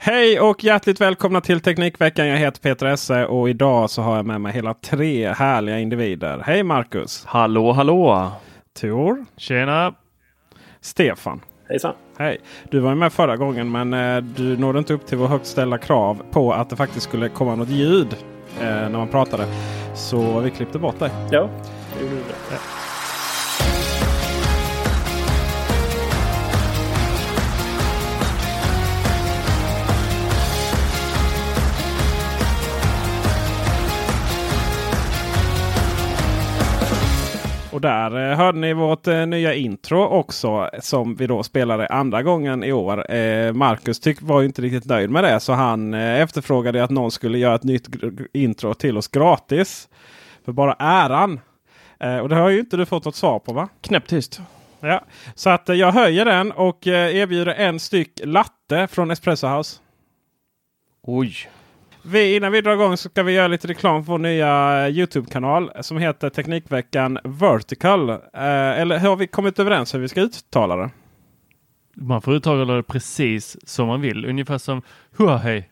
Hej och hjärtligt välkomna till Teknikveckan. Jag heter Peter Esse och idag så har jag med mig hela tre härliga individer. Hej Marcus! Hallå hallå! Tor! Tjena! Stefan! Hejsan! Hej! Du var ju med förra gången men eh, du nådde inte upp till vår högt ställda krav på att det faktiskt skulle komma något ljud eh, när man pratade. Så vi klippte bort det. Ja, det gjorde det. Och där eh, hörde ni vårt eh, nya intro också som vi då spelade andra gången i år. Eh, Marcus tyck, var ju inte riktigt nöjd med det så han efterfrågade att någon skulle göra ett nytt intro till oss gratis. För bara äran. Och det har ju inte du fått något svar på va? Knäpptyst. Ja, så att jag höjer den och erbjuder en styck latte från Espresso House. Oj! Vi, innan vi drar igång så ska vi göra lite reklam för vår nya eh, Youtube-kanal som heter Teknikveckan Vertical. Eh, eller har vi kommit överens hur vi ska uttala det? Man får uttala det precis som man vill. Ungefär som Huahej.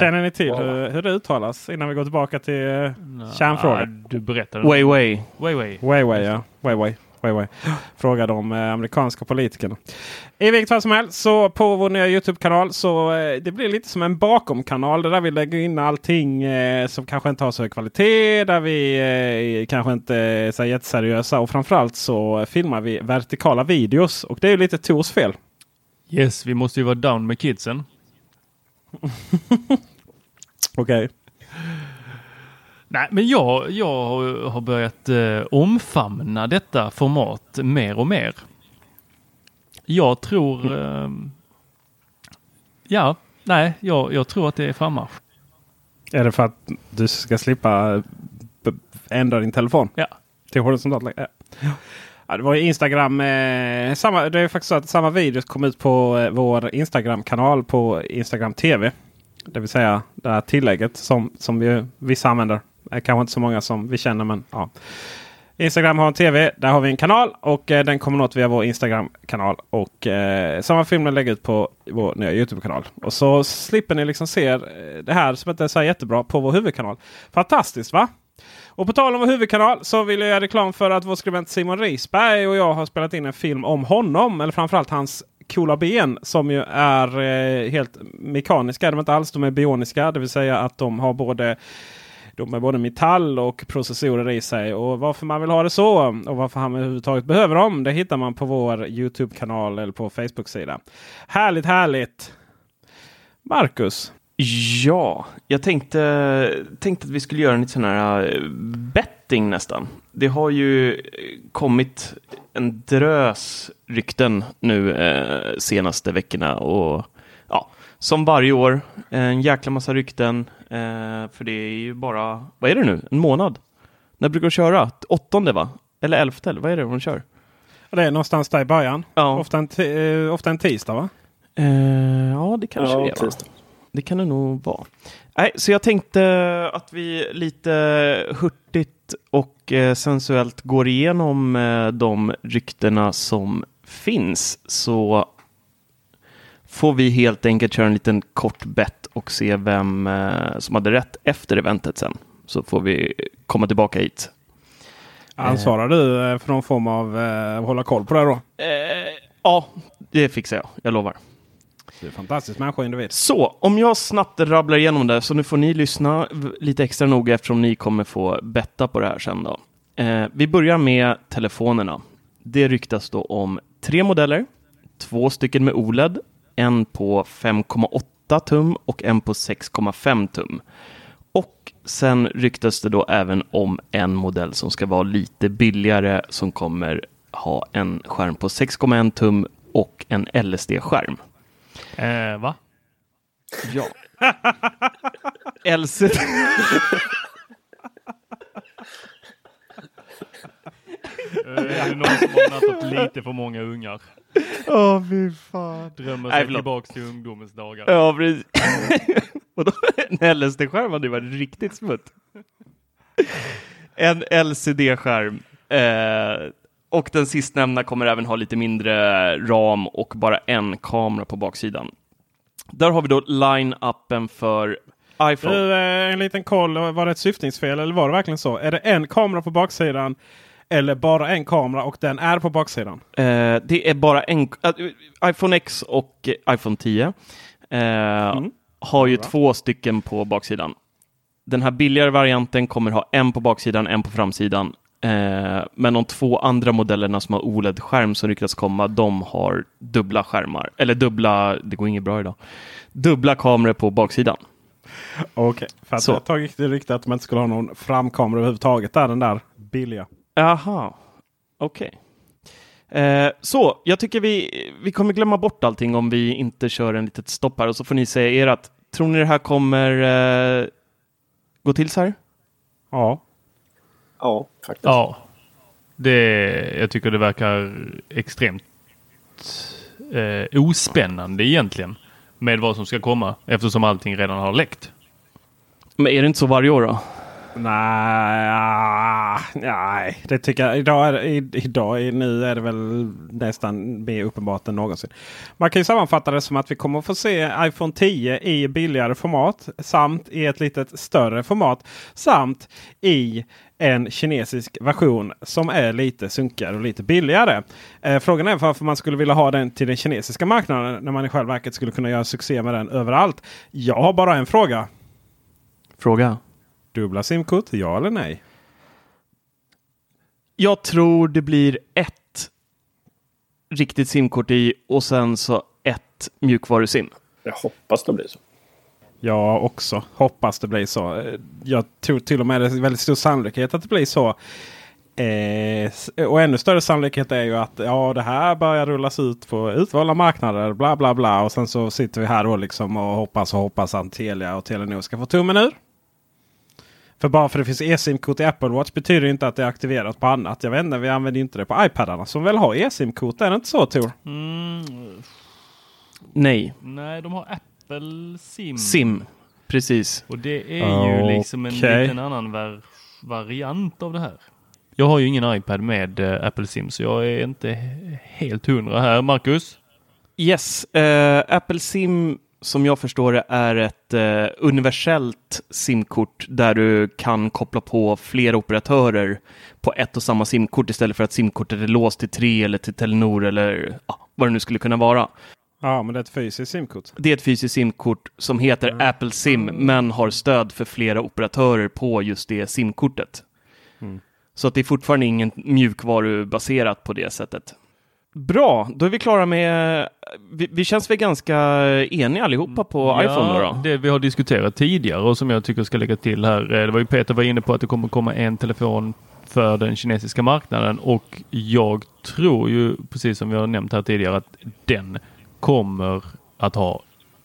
Känner ni till hur, hur det uttalas innan vi går tillbaka till Ja, kärnfrågan? du berättar. Way way. Way way. Weiwei, ja. Weiwei. Weiwei. Fråga de eh, amerikanska politikerna. I vilket fall som helst så på vår nya Youtube-kanal så eh, det blir lite som en bakomkanal. Där vi lägger in allting eh, som kanske inte har så hög kvalitet. Där vi kanske inte är så jätteseriösa. Och framförallt så filmar vi vertikala videos. Och det är ju lite Tors fel. Yes, vi måste ju vara down med kidsen. Okej. Nej, men jag, jag har börjat eh, omfamna detta format mer och mer. Jag tror... Eh, ja, nej, jag, jag tror att det är frammarsch. Är det för att du ska slippa b- ändra din telefon? Ja. Till horisontal? Ja. Ja, det var ju Instagram. Eh, samma, det är faktiskt så att samma videos kom ut på eh, vår Instagram-kanal på Instagram TV. Det vill säga det här tillägget som, som vi, vissa använder. Det är kanske inte så många som vi känner men ja. Instagram har en TV. Där har vi en kanal och eh, den kommer något via vår Instagram-kanal. Och eh, samma film lägger ut på vår nya Youtube-kanal. Och så slipper ni liksom se eh, det här som inte är så jättebra på vår huvudkanal. Fantastiskt va? Och på tal om vår huvudkanal så vill jag göra reklam för att vår skribent Simon Risberg och jag har spelat in en film om honom. Eller framförallt hans coola ben som ju är eh, helt mekaniska. De är inte alls de är bioniska. Det vill säga att de har både de är både metall och processorer i sig. Och varför man vill ha det så och varför han överhuvudtaget behöver dem. Det hittar man på vår Youtube-kanal eller på Facebook-sida. Härligt, härligt! Marcus, Ja, jag tänkte, tänkte att vi skulle göra en liten sån här eh, betting nästan. Det har ju eh, kommit en drös rykten nu eh, senaste veckorna och ja, som varje år en jäkla massa rykten. Eh, för det är ju bara, vad är det nu, en månad? När brukar du köra? Åttonde va? Eller elfte, eller vad är det hon kör? det är någonstans där i början. Ja, Ofta, en eh, ofta en tisdag va? eh, ja det kanske Ja, det är va? Det kan det nog vara. Nej, så jag tänkte att vi lite hurtigt och eh, sensuellt går igenom eh, de ryktena som finns så får vi helt enkelt köra en liten kort bett och se vem eh, som hade rätt efter eventet sen. Så får vi komma tillbaka hit. Ansvarar du eh, för någon form av eh, hålla koll på det då? Eh, ja, det fixar jag. Jag lovar. Du är fantastisk människa individ. Så, om jag snabbt rabblar igenom det, så nu får ni lyssna lite extra noga eftersom ni kommer få betta på det här sen då. Eh, vi börjar med telefonerna. Det ryktas då om tre modeller, två stycken med OLED, en på 5,8 tum och en på 6,5 tum. Och sen ryktas det då även om en modell som ska vara lite billigare som kommer ha en skärm på 6,1 tum och en LSD-skärm. Eh, va? Ja. LCD. Eh, är det någon som har nattat lite för många ungar? Åh, fy fan. Drömmer sig tillbaks till ungdomens dagar. Ja, precis. Och då, en LSD-skärm hade ju varit riktigt smutt. En LCD-skärm. Eh, och den sistnämnda kommer även ha lite mindre ram och bara en kamera på baksidan. Där har vi då line-upen för iPhone. Du, eh, en liten koll. Var det ett syftningsfel eller var det verkligen så? Är det en kamera på baksidan eller bara en kamera och den är på baksidan? Eh, det är bara en, äh, iPhone X och eh, iPhone 10 eh, har ju två stycken på baksidan. Den här billigare varianten kommer ha en på baksidan, en på framsidan. Eh, men de två andra modellerna som har OLED-skärm som ryktas komma, de har dubbla skärmar. Eller dubbla, det går inget bra idag. Dubbla kameror på baksidan. Okej. För att Så. jag har tagit det rykte att man inte skulle ha någon framkamera överhuvudtaget där. Den där billiga. Aha, okej. Eh, så, jag tycker vi, vi kommer glömma bort allting om vi inte kör en litet stopp här och så får ni säga ert. Tror ni det här kommer eh, gå till så här? Ja. Ja, faktiskt. Ja. Det, jag tycker det verkar extremt eh, ospännande egentligen. Med vad som ska komma. Eftersom allting redan har läckt. Men är det inte så varje år då? Nej, ah, nej, det tycker jag. Idag är, det- idag nu är det väl nästan mer uppenbart än någonsin. Man kan ju sammanfatta det som att vi kommer att få se iPhone 10 i billigare format samt i ett litet större format samt i en kinesisk version som är lite sunkigare och lite billigare. Eh, frågan är varför man skulle vilja ha den till den kinesiska marknaden när man i själva verket skulle kunna göra succé med den överallt. Jag har bara en fråga. Fråga. Dubbla simkort, ja eller nej? Jag tror det blir ett riktigt simkort i och sen så ett mjukvarusim. Jag hoppas det blir så. Jag också hoppas det blir så. Jag tror till och med det är väldigt stor sannolikhet att det blir så. Eh, och ännu större sannolikhet är ju att ja, det här börjar rullas ut på utvalda marknader. Bla bla bla. Och sen så sitter vi här då liksom och hoppas och hoppas att Telia och Telenor ska få tummen ur. För bara för det finns eSIM-kort i Apple Watch betyder inte att det är aktiverat på annat. Jag vet inte, vi använder inte det på iPadarna som väl har eSIM-kort. Är det inte så Tor? Mm, Nej, nej, de har Apple Sim. sim. Precis. Och det är ju liksom en liten annan var variant av det här. Jag har ju ingen iPad med eh, Apple Sim så jag är inte he- helt hundra här. Marcus? Yes, eh, Apple Sim som jag förstår det är ett eh, universellt simkort där du kan koppla på flera operatörer på ett och samma simkort istället för att simkortet är låst till tre eller till Telenor eller ja, vad det nu skulle kunna vara. Ja, men det är ett fysiskt simkort. Det är ett fysiskt simkort som heter Apple Sim men har stöd för flera operatörer på just det simkortet. Så att det är fortfarande ingen mjukvarubaserat på det sättet. Bra, då är vi klara med... Vi, vi känns väl ganska eniga allihopa på iPhone då? då? det vi har diskuterat tidigare och som jag tycker ska lägga till här. eh, Det var ju Peter var inne på att det kommer komma en telefon för den kinesiska marknaden och jag tror ju precis som vi har nämnt här tidigare att den kommer att ha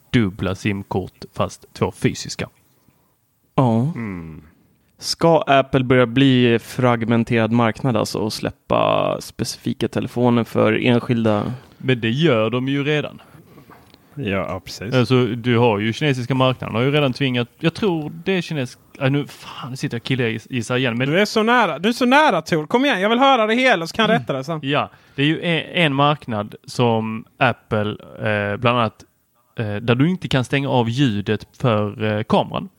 dubbla simkort fast två fysiska. Ja. Ska Apple börja bli fragmenterad marknad alltså och släppa specifika telefoner för enskilda? Men det gör de ju redan. Ja, precis. Alltså, du har ju kinesiska marknaden har ju redan tvingat. Jag tror det är kinesisk. Äh, nu, fan, nu sitter jag och killgissar igen. Men Du är så nära. Du är så nära Tor. Kom igen, jag vill höra det hela så kan jag rätta det sen. ja, det är ju en, en marknad som Apple eh, bland annat eh, där du inte kan stänga av ljudet för eh, kameran.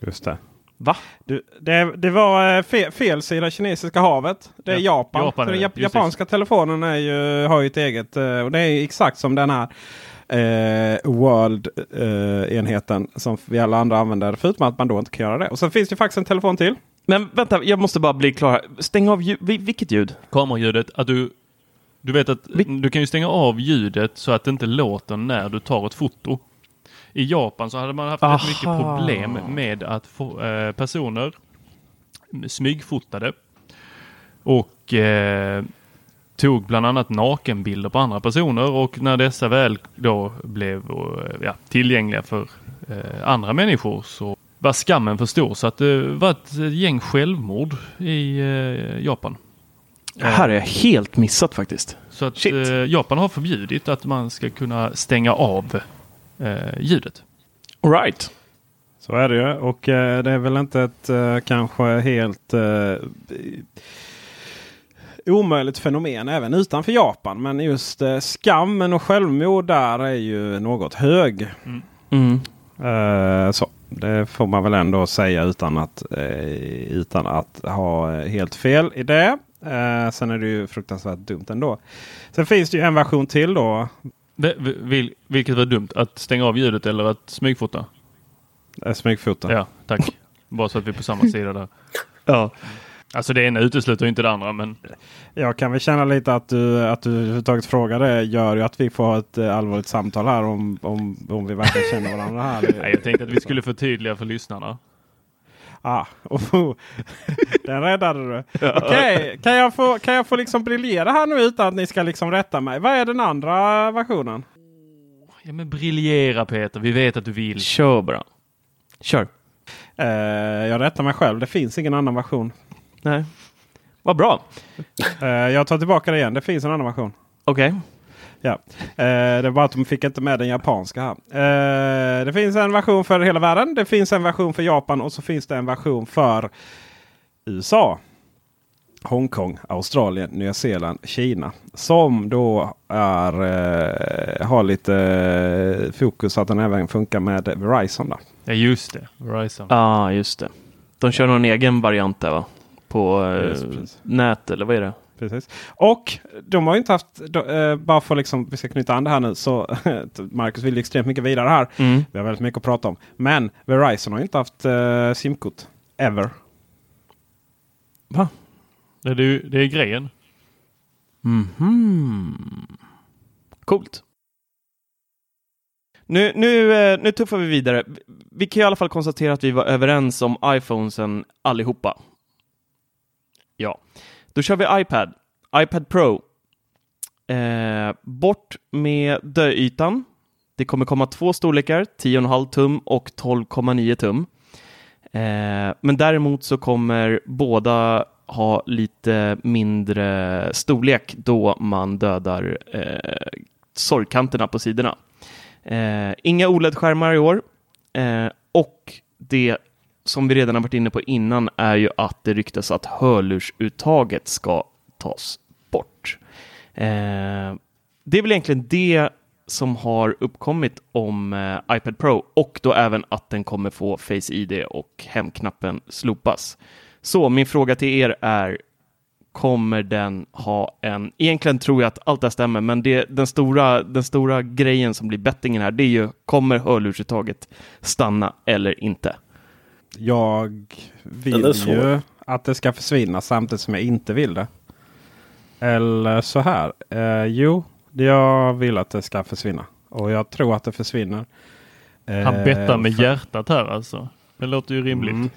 Just det. Va? Du, det, det var eh, fel, fel sida kinesiska havet. Det är Ja, Japan. Japan är den det. Just japanska telefonen är ju, har ju ett eget. eh, Och det är exakt som den här eh, World-enheten som vi alla andra använder. Förutom att man då inte kan göra det. Och sen finns det faktiskt en telefon till. Men vänta, jag måste bara bli klar. här. Stäng av ljud. Vi- Vilket ljud? Kameraljudet, att du du vet att Vil- du kan ju stänga av ljudet så att det inte låter när du tar ett foto. I Japan så hade man haft rätt mycket Aha. problem med att få, eh, personer smygfotade och eh, tog bland annat nakenbilder på andra personer och när dessa väl då blev eh, ja, tillgängliga för eh, andra människor så var skammen för stor så att det var ett gäng självmord i eh, Japan. Det här är jag helt missat faktiskt. Så att Shit. eh, Japan har förbjudit att man ska kunna stänga av eh, ljudet. All right. Så är det ju. Och eh, det är väl inte ett eh, kanske helt eh, omöjligt fenomen även utanför Japan. Men just eh, skammen och självmord där är ju något hög. Mm. Eh, så. Det får man väl ändå säga utan att, eh, utan att ha helt fel i det. Eh, sen är det ju fruktansvärt dumt ändå. Sen finns det ju en version till då. Vil, vilket var dumt? Att stänga av ljudet eller att smygfota? Eh, smygfota. Ja, tack. Bara så att vi är på samma sida där. Ja. Alltså det ena utesluter inte det andra men Jag kan väl känna lite att du, att du överhuvudtaget frågar det gör ju att vi får ha ett eh, allvarligt samtal här om, om, om vi verkligen känner varandra här. nej, jag tänkte att vi skulle förtydliga för lyssnarna. Ah, oh, den räddade du. Okej, kan, jag få, kan jag få liksom briljera här nu utan att ni ska liksom rätta mig? Vad är den andra versionen? Ja men briljera Peter, vi vet att du vill. Kör bara. Kör. Eh, jag rättar mig själv. Det finns ingen annan version. Nej. Vad bra. Eh, jag tar tillbaka det igen. Det finns en annan version. Okej. Ja. Eh, det är bara att de fick inte med den japanska här. Eh, det finns en version för hela världen. Det finns en version för Japan och så finns det en version för USA. Hongkong, Australien, Nya Zeeland, Kina. Som då är, eh, har lite eh, fokus att den även funkar med Verizon. Då. Ja just det, Verizon. Ja, ah, just det. De kör någon egen variant där va? På eh, precis. nät eller vad är det? Precis. Och de har ju inte haft, då, eh, bara för liksom, vi ska knyta an det här nu, så Marcus vill ju extremt mycket vidare här. Mm. Vi har väldigt mycket att prata om. Men Verizon har ju inte haft eh, simkort. Ever. Va? Det, är, ju- det är grejen. Mhm. Coolt. Nu, nu, eh, nu tuffar vi vidare. Vi kan i alla fall konstatera att vi var överens om iPhonesen allihopa. Ja, då kör vi iPad. iPad Pro. Eh, bort med döytan. Det kommer komma två storlekar, 10,5 tum och 12,9 tum. Eh, men däremot så kommer båda ha lite mindre storlek då man dödar eh, sorgkanterna på sidorna. Eh, inga OLED-skärmar i år. Eh, och det som vi redan har varit inne på innan är ju att det ryktas att hörlursuttaget ska tas bort. Eh, det är väl egentligen det som har uppkommit om eh, iPad Pro och då även att den kommer få Face ID och hemknappen slopas. Så min fråga till er är kommer den ha en... Egentligen tror jag att allt det här stämmer, men det, den, stora, den stora grejen som blir bettingen här, det är ju kommer hörlursuttaget stanna eller inte? Jag vill ju att det ska försvinna samtidigt som jag inte vill det. Eller så här. Eh, jo, jag vill att det ska försvinna. Och jag tror att det försvinner. Han Eh, bettar med för- hjärtat här alltså. Det låter ju rimligt. Mm.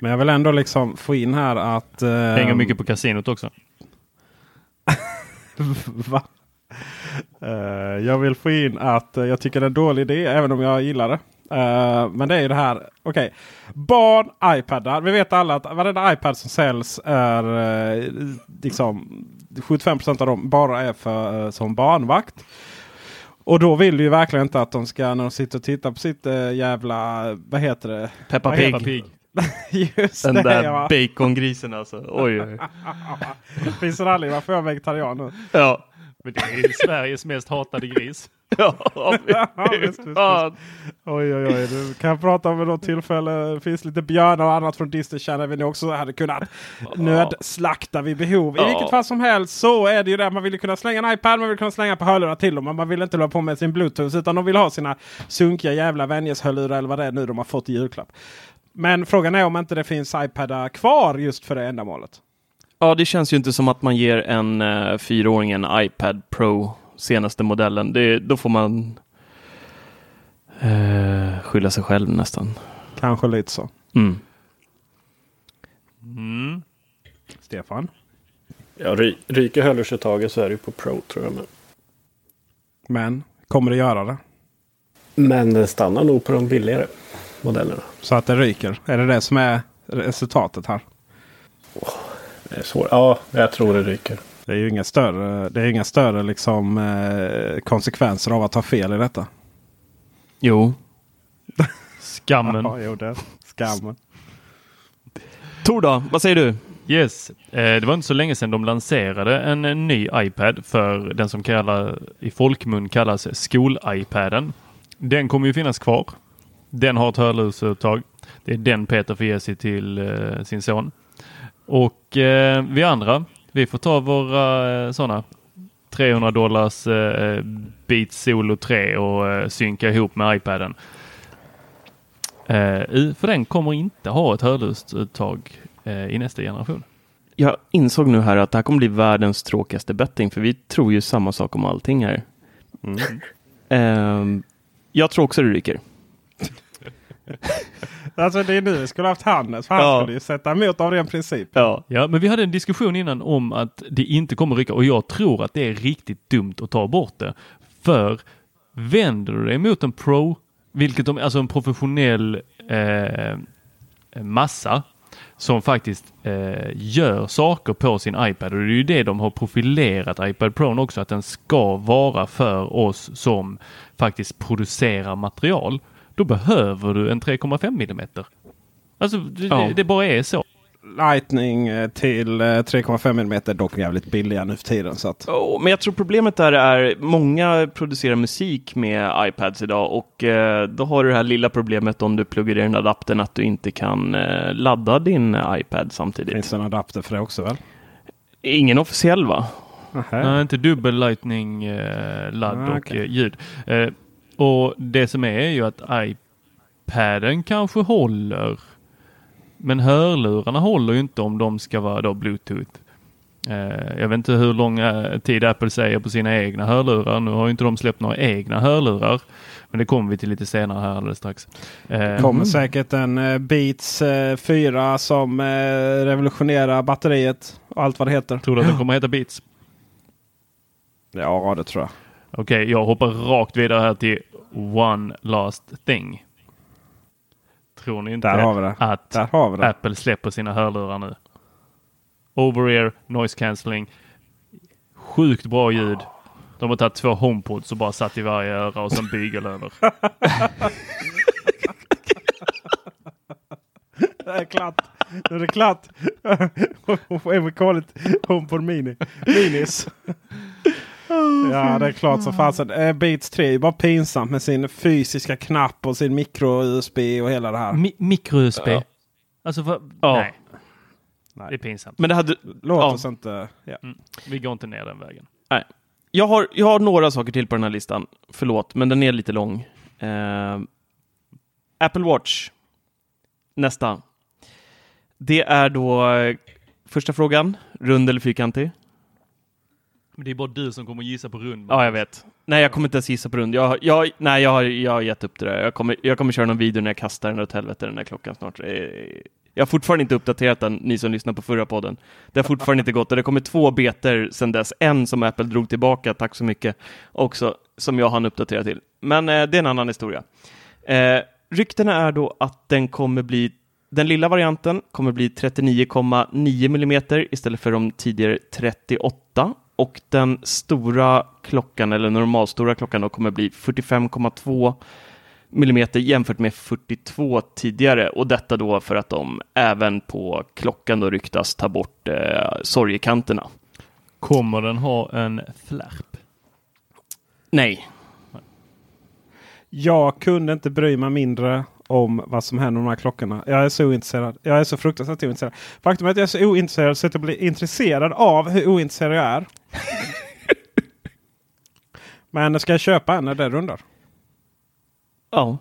Men jag vill ändå liksom få in här att... Eh, Hänger mycket på kasinot också. Va? Eh, jag vill få in att eh, jag tycker det är en dålig idé även om jag gillar det. Eh, men det är ju det här. Okej. Barn, iPadar. Vi vet alla att varenda iPad som säljs är eh, liksom 75% av dem bara är för, eh, som barnvakt. Och då vill ju verkligen inte att de ska när de sitter och tittar på sitt jävla, vad heter det? Peppa Pig. Just Den det där ja. bacongrisen alltså. Oj, oj. Finns det aldrig varför jag är vegetarian nu? Ja. Men det är ju Sveriges mest hatade gris. Ja, Ja, visst, visst, Fan. Oj oj oj. Du kan prata om vid något tillfälle. Det finns lite björnar och annat från Disney Channel vi också hade kunnat nödslakta vid behov. I vilket fall som helst så är det ju det. Man vill kunna slänga en iPad, man vill kunna slänga på hörlurar till dem. Men man vill inte hålla på med sin Bluetooth utan de vill ha sina sunkiga jävla vänjeshörlurar eller vad det är nu de har fått i julklapp. Men frågan är om inte det finns iPadar kvar just för det ändamålet. Ja, det känns ju inte som att man ger en uh, fyraåring en iPad Pro senaste modellen. Det, då får man uh, skylla sig själv nästan. Kanske lite så. Mm. Mm. Stefan? Ja, ry, ryker hörlursuttaget så är det ju på Pro tror jag. Men, Men kommer det göra det? men det stannar nog på de billigare modellerna. Så att det ryker? Är det det som är resultatet här? Det är svårt. Ja, jag tror det ryker. Det är ju inga större, det är inga större liksom, eh, konsekvenser av att ha fel i detta. Jo. Skammen. Ja, jo, det. Skammen. Tor då, vad säger du? Yes, eh, det var inte så länge sedan de lanserade en, en ny iPad för den som kallar, i folkmun kallas skol-iPaden. Den kommer ju finnas kvar. Den har ett hörlursuttag. Det är den Peter får ge sig till eh, sin son. Och eh, vi andra, vi får ta våra eh, sådana 300 dollars eh, Beats Solo 3 och eh, synka ihop med iPaden. Eh, för den kommer inte ha ett hörlursuttag eh, i nästa generation. Jag insåg nu här att det här kommer bli världens tråkigaste betting, för vi tror ju samma sak om allting här. Ehm, jag tror också det ryker. Alltså det är nu vi skulle haft Hannes. För han Ja. skulle ju sätta emot av ren princip. Ja. Ja, men vi hade en diskussion innan om att det inte kommer rycka och jag tror att det är riktigt dumt att ta bort det. För vänder du dig mot en pro, vilket de, alltså en professionell eh, massa som faktiskt eh, gör saker på sin iPad och det är ju det de har profilerat iPad Pro också att den ska vara för oss som faktiskt producerar material. Då behöver du en 3,5 millimeter. Alltså det, Ja. det, bara är så. Lightning eh, till eh, 3,5 mm är dock jävligt billiga nu för tiden. Så att, Oh, men jag tror problemet där är många producerar musik med iPads idag och eh, då har du det här lilla problemet om du pluggar i den adaptern att du inte kan eh, ladda din iPad samtidigt. finns det en adapter för det också väl? Ingen officiell va? Nähä. Nej, inte dubbel lightning eh, ladd Ah, och okej. eh, ljud. Och det som är är ju att iPaden kanske håller. Men hörlurarna håller ju inte om de ska vara då bluetooth. Eh, jag vet inte hur lång eh, tid Apple säger på sina egna hörlurar. Nu har ju inte de släppt några egna hörlurar. Men det kommer vi till lite senare här alldeles strax. Eh, kommer säkert en Beats eh, 4 som revolutionerar batteriet och allt vad det heter. Tror du att den kommer heta Beats? Ja, det tror jag. Okej, jag hoppar rakt vidare här till One Last Thing. Tror ni inte det. att det. Apple släpper sina hörlurar nu? Over-ear, noise cancelling, sjukt bra ljud. De har tagit två HomePods och bara satt i varje öra och sen bygel över. Det är klart. Nu är det klart. We call it HomePod Mini. Minis. Ja, det är klart som fasen. Eh, Beats 3 är bara pinsamt med sin fysiska knapp och sin micro-USB och hela det här. Mi- Micro-USB. Alltså, för, Ja. nej. Nej. Det är pinsamt. Men det hade... Låt ja. oss inte... Ja. Vi går inte ner den vägen. Nej. Jag har, jag har några saker till på den här listan. Förlåt, men den är lite lång. Eh, Apple Watch. Nästa. Det är då eh, första frågan. Rund eller fyrkantig? Men det är bara du som kommer gissa på rund. Ja, jag vet. Nej, jag kommer inte ens gissa på rund. Jag, jag, nej, jag har, jag har gett upp det där. Jag kommer, jag kommer köra någon video när jag kastar den åt helvete den där klockan snart. Eh, Jag har fortfarande inte uppdaterat den, ni som lyssnar på förra podden. Det har fortfarande inte gått och det kommer två beter sedan dess. En som Apple drog tillbaka, tack så mycket, också som jag hann uppdatera till. Men eh, det är en annan historia. Eh, ryktena är då att den kommer bli den lilla varianten kommer bli 39,9 mm istället för de tidigare 38 och den stora klockan, eller normalstora klockan, då kommer bli 45,2 millimeter jämfört med 42 tidigare. Och detta då för att de även på klockan då ryktas ta bort eh, sorgekanterna. Kommer den ha en flärp? Nej, Jag kunde inte bry mig mindre om vad som händer med de här klockorna. Jag är så ointresserad. Jag är så fruktansvärt ointresserad. Faktum är att jag är så ointresserad så att jag blir intresserad av hur ointresserad jag är. Men ska jag köpa en när det rundar? ja.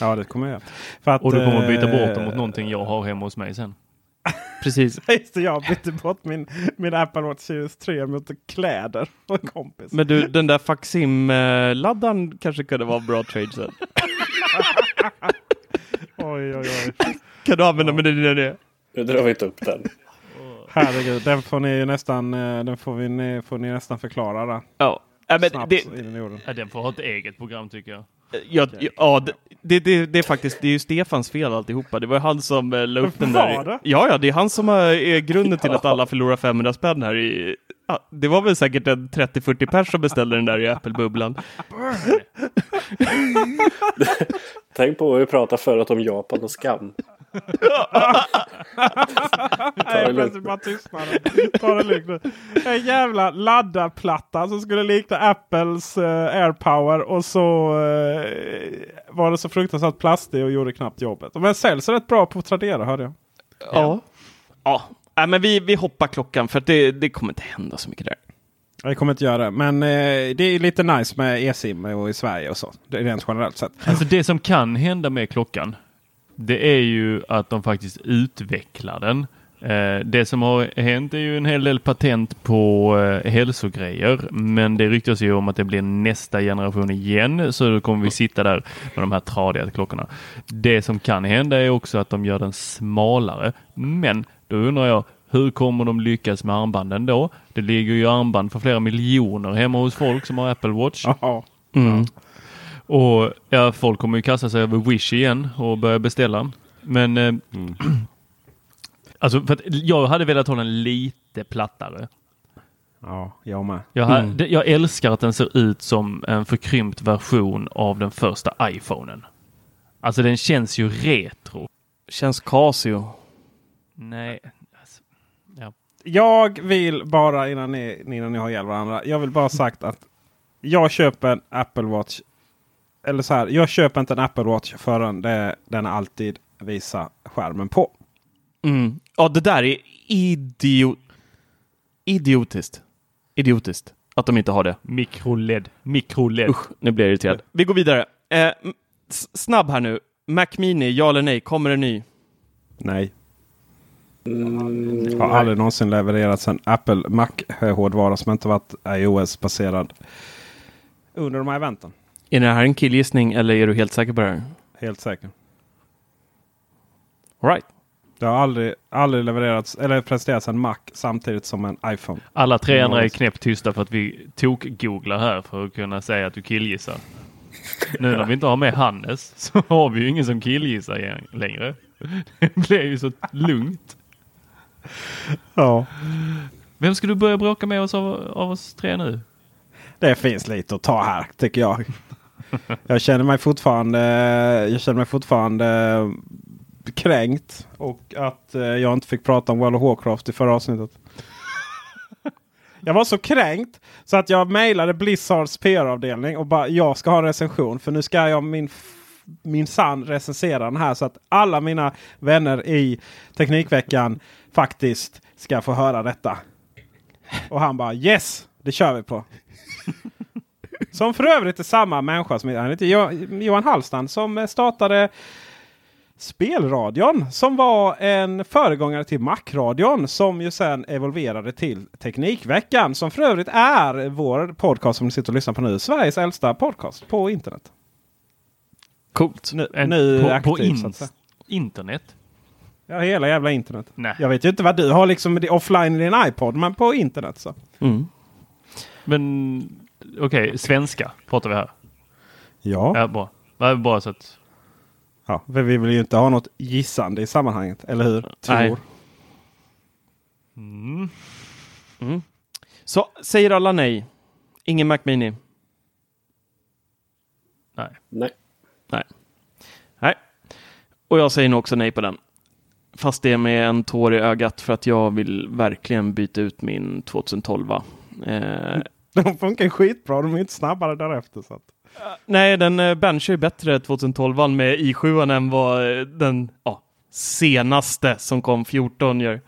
Ja, det kommer jag. För att, Och du kommer att byta bort eh, dem mot någonting jag har hemma hos mig sen. precis. Just det, jag bytte bort min, min Apple Watch Series 3 mot kläder på en kompis. Men du, den där Faxim-laddaren kanske kunde vara bra trade sen. Oj, oj, oj. Kan du använda med det? det? Nu drar vi inte upp den. Herregud, den får ni ju nästan, eh, den får, vi, ni- får ni nästan förklara. Där. Ja. Ja, men Snabbt det, jorden. Ja, den får ha ett eget program tycker jag. ja, ja, det, det, det, är faktiskt det är ju Stefans fel alltihopa. Det var han som eh, la upp den där. Var det? Ja, ja, det är han som är, är grunden till att alla förlorar 500 spänn här i... Ja, det var väl säkert en 30-40 pers som beställde den där i Apple-bubblan. Tänk på vad vi pratade förut om Japan och skam. Nej, det lugnt. plötsligt bara tystnaden. Ta det lugnt. En jävla laddarplatta som skulle likna Apples uh, AirPower och så eh, var det så fruktansvärt plastig och gjorde knappt jobbet. Men säljs rätt bra på Tradera hörde jag. Ja. Ja, Nej, men vi, vi hoppar klockan för att det, det kommer inte hända så mycket där. Jag kommer inte göra det. Men eh, det är lite nice med e-sim och i Sverige och så. Det är rent generellt sett. Alltså det som kan hända med klockan. Det är ju att de faktiskt utvecklar den. Eh, det som har hänt är ju en hel del patent på eh, hälsogrejer. Men det ryktas ju om att det blir nästa generation igen. Så då kommer vi sitta där med de här tradiga klockorna. Det som kan hända är också att de gör den smalare. Men då undrar jag hur kommer de lyckas med armbanden då? Det ligger ju armband för flera miljoner hemma hos folk som har Apple Watch. Mm. Och ja, folk kommer ju kasta sig över Wish igen och börja beställa. Men eh, alltså för att jag hade velat ha den lite plattare. ja, jag med. Jag, ha, det, jag älskar att den ser ut som en förkrympt version av den första iPhonen. Alltså den känns ju retro. Känns Casio. Nej. Ja. Jag vill bara innan ni, innan ni har ihjäl varandra. Jag vill bara sagt att jag köper en Apple Watch. Eller så här, jag köper inte en Apple Watch förrän det, den alltid visar skärmen på. Mm. Ja, det där är idiot... idiotiskt. Idiotiskt att de inte har det. Mikroled. Mikroled. Usch, nu blir jag irriterad. Vi går vidare. Eh, snabb här nu. Mac Mini, ja eller nej? Kommer en ny? Nej. Mm, Har aldrig någonsin levererats en Apple Mac-hårdvara som inte varit iOS-baserad under de här eventen. Är det här en killgissning eller är du helt säker på det här? Helt säker. All right. Det har aldrig, aldrig levererats eller presenterats en Mac samtidigt som en iPhone. Alla tre andra är knäpptysta för att vi tok-googlar här för att kunna säga att du killgissar. Nu när vi inte har med Hannes så har vi ju ingen som killgissar längre. Det blir ju så lugnt. Ja. Vem ska du börja bråka med oss av, av oss tre nu? Det finns lite att ta här tycker jag. Jag känner mig fortfarande, jag känner mig fortfarande kränkt. Och att eh, jag inte fick prata om World of Warcraft i förra avsnittet. Jag var så kränkt så att jag mejlade Blizzards PR-avdelning och bara jag ska ha en recension. För nu ska jag min, min sann recensera den här så att alla mina vänner i Teknikveckan faktiskt ska få höra detta. Och han bara yes, det kör vi på. Som för övrigt är samma människa som han heter Jo- Johan Hallstan som eh, startade Spelradion som var en föregångare till Macradion som ju sen evolverade till Teknikveckan som för övrigt är vår podcast som ni sitter och lyssnar på nu. Sveriges äldsta podcast på internet. Coolt. Nu, En- nu på, aktiv, på in, internet? Ja, hela jävla internet. Nej. Jag vet ju inte vad du har liksom offline i din iPod men på internet så. Mm. Men okej, svenska pratar vi här. Ja. Ja, bra. Ja, Bara så att... ja. För vi vill ju inte ha något gissande i sammanhanget. Eller hur? Tror. Nej. Mm. Mm. Så säger alla nej. Ingen Mac Mini. Nej. Nej. Nej. Och jag säger nog också nej på den. Fast det är med en tår i ögat för att jag vill verkligen byta ut min 2012. Eh, De funkar skitbra. De är inte snabbare därefter. Så att. nej, den eh, benchar ju bättre 2012 med i7 än vad eh, den ja, senaste som kom 14 gör.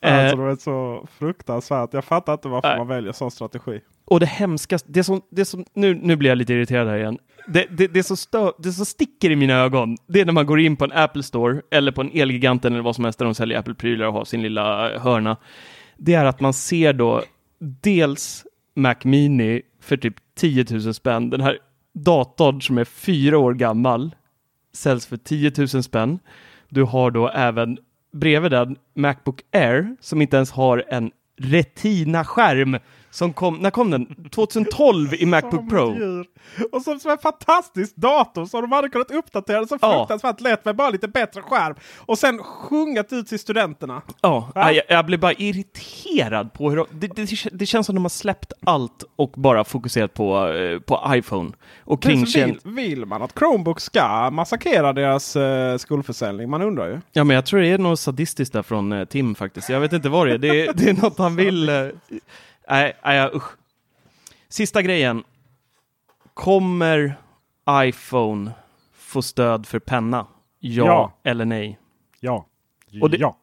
Eh, Alltså, de är så fruktansvärt. Jag fattar inte varför Nej. man väljer sån strategi. Och det hemskaste, det som, det som nu, nu blir jag lite irriterad här igen. Det, det, det, som stö, det som sticker i mina ögon, det är när man går in på en Apple Store eller på en Elgiganten eller vad som helst där de säljer Apple-prylar och har sin lilla hörna. Det är att man ser då dels Mac Mini för typ 10 000 spänn. Den här datorn som är fyra år gammal säljs för 10 000 spänn. Du har då även bredvid den Macbook Air som inte ens har en Retina-skärm. Som kom, när kom den? 2012 i Macbook Som Pro. djur. Och som, som en fantastisk dator så de hade kunnat uppdatera så Ja. fruktansvärt lätt med bara lite bättre skärm. Och sen sjungat ut till studenterna. Ja, Ja. Jag, jag blir bara irriterad på hur de, det, det, det känns som de har släppt allt och bara fokuserat på, eh, på iPhone. Och Men kring så vill, vill man att Chromebook ska massakrera deras uh, skolförsäljning? Man undrar ju. Ja, men jag tror det är något sadistiskt där från eh, Tim faktiskt. Jag vet inte vad det är. Det, det är något han vill. eh, Nej, nej, usch. Sista grejen. Kommer iPhone få stöd för penna? Ja, Ja. eller nej? Ja. Och det- ja.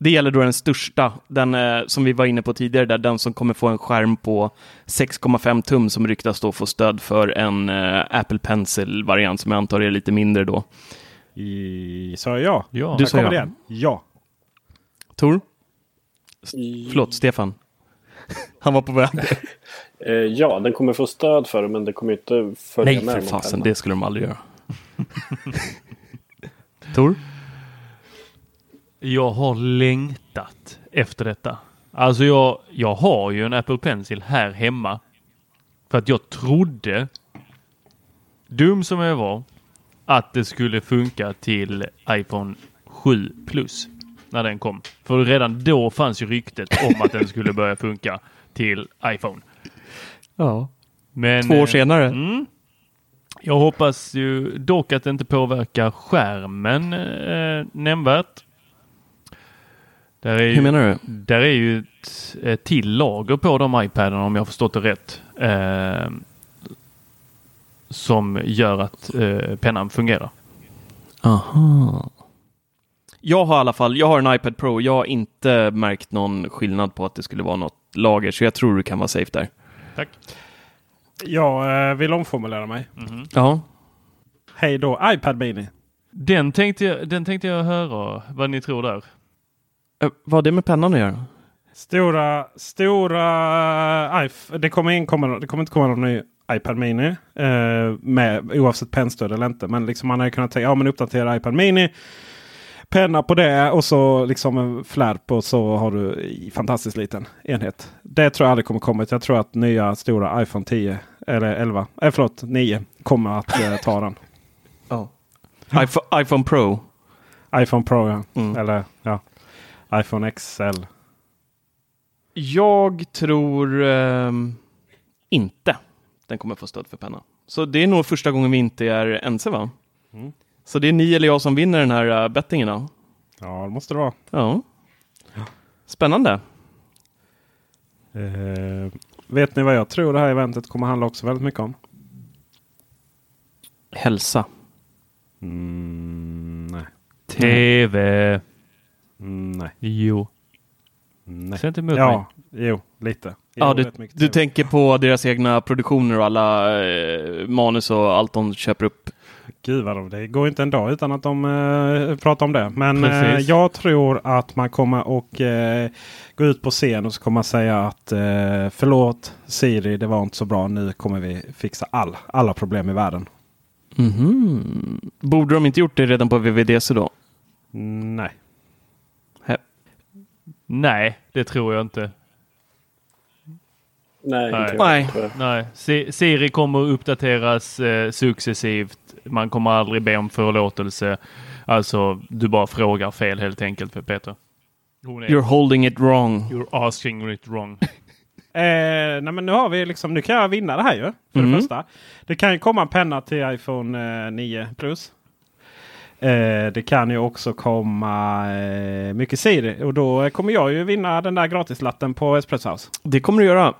Det gäller då den största, den eh, som vi var inne på tidigare, där den som kommer få en skärm på 6,5 tum som ryktas då få stöd för en eh, Apple Pencil-variant som jag antar är lite mindre då. I, sa jag ja? Ja. Du sa ja. det igen. Ja. Tor? Förlåt, Stefan. Han var på väg. Eh, ja, den kommer få stöd för det men det kommer inte följa Nej, med för någon fasen, penna. det skulle de aldrig göra. Tor? Jag har längtat efter detta. Alltså jag, jag har ju en Apple Pencil här hemma. För att jag trodde, dum som jag var, att det skulle funka till iPhone 7 Plus när den kom. För redan då fanns ju ryktet om att den skulle börja funka till iPhone. Ja. Men, Två år eh, senare? Mm, jag hoppas ju dock att det inte påverkar skärmen eh, nämnvärt. Där är ju, Hur menar du? Där är ju ett, ett till lager på de iPaderna om jag förstått det rätt. Eh, som gör att eh, pennan fungerar. Aha. Jag har i alla fall, jag har en iPad Pro. Jag har inte märkt någon skillnad på att det skulle vara något lager, så jag tror du kan vara safe där. Tack. Jag eh, vill omformulera mig. Ja. Hej då iPad Mini. Den tänkte, jag, den tänkte jag höra vad ni tror där. Eh, vad har det med pennan att göra? Stora, stora iPhone. Det kommer, in, kommer, det kommer inte komma någon ny iPad Mini. Eh, med, oavsett pennstöd eller inte. Men liksom man hade kunnat tänka, ja men uppdatera iPad Mini. Penna på det och så liksom en flärp och så har du fantastiskt liten enhet. Det tror jag aldrig kommer komma. Jag tror att nya stora iPhone 10 eller 11, eh, förlåt 9 kommer att eh, ta den. Ja. iPhone, iPhone Pro. iPhone Pro ja. Mm. Eller ja. iPhone XL. Jag tror ehm, inte den kommer få stöd för penna. Så det är nog första gången vi inte är ense va? Mm. Så det är ni eller jag som vinner den här uh, bettingen då? Ja det måste det vara. Ja. Spännande. Eh, vet ni vad jag tror det här eventet kommer handla också väldigt mycket om? Hälsa. Mm, nej. TV. Mm, nej. Jo. nej. Säg inte emot Ja, mig. jo, lite. Ja, Jo, du, mycket du TV. tänker på deras egna produktioner och alla eh, manus och allt de köper upp. Gud vad de, det går inte en dag utan att de eh, pratar om det. Men eh, jag tror att man kommer och eh, gå ut på scen och så kommer man säga att eh, förlåt Siri, det var inte så bra. Nu kommer vi fixa all, alla problem i världen. Mhm. Borde de inte gjort det redan på VVDC då? Mm, nej. Nej, det tror jag inte. Nej, Nej. inte jag. Nej. Siri kommer uppdateras eh, successivt. Man kommer aldrig be om förlåtelse. Alltså, du bara frågar fel helt enkelt för Peter. You're holding it wrong. you're asking it wrong. Eh, nej men nu har vi liksom, nu kan jag vinna det här ju. För Mm. det första. Det kan ju komma en penna till iPhone eh, 9 Plus. Eh, det kan ju också komma eh, mycket Siri. Och då kommer jag ju vinna den där gratislatten på Espresso House. Det kommer du göra.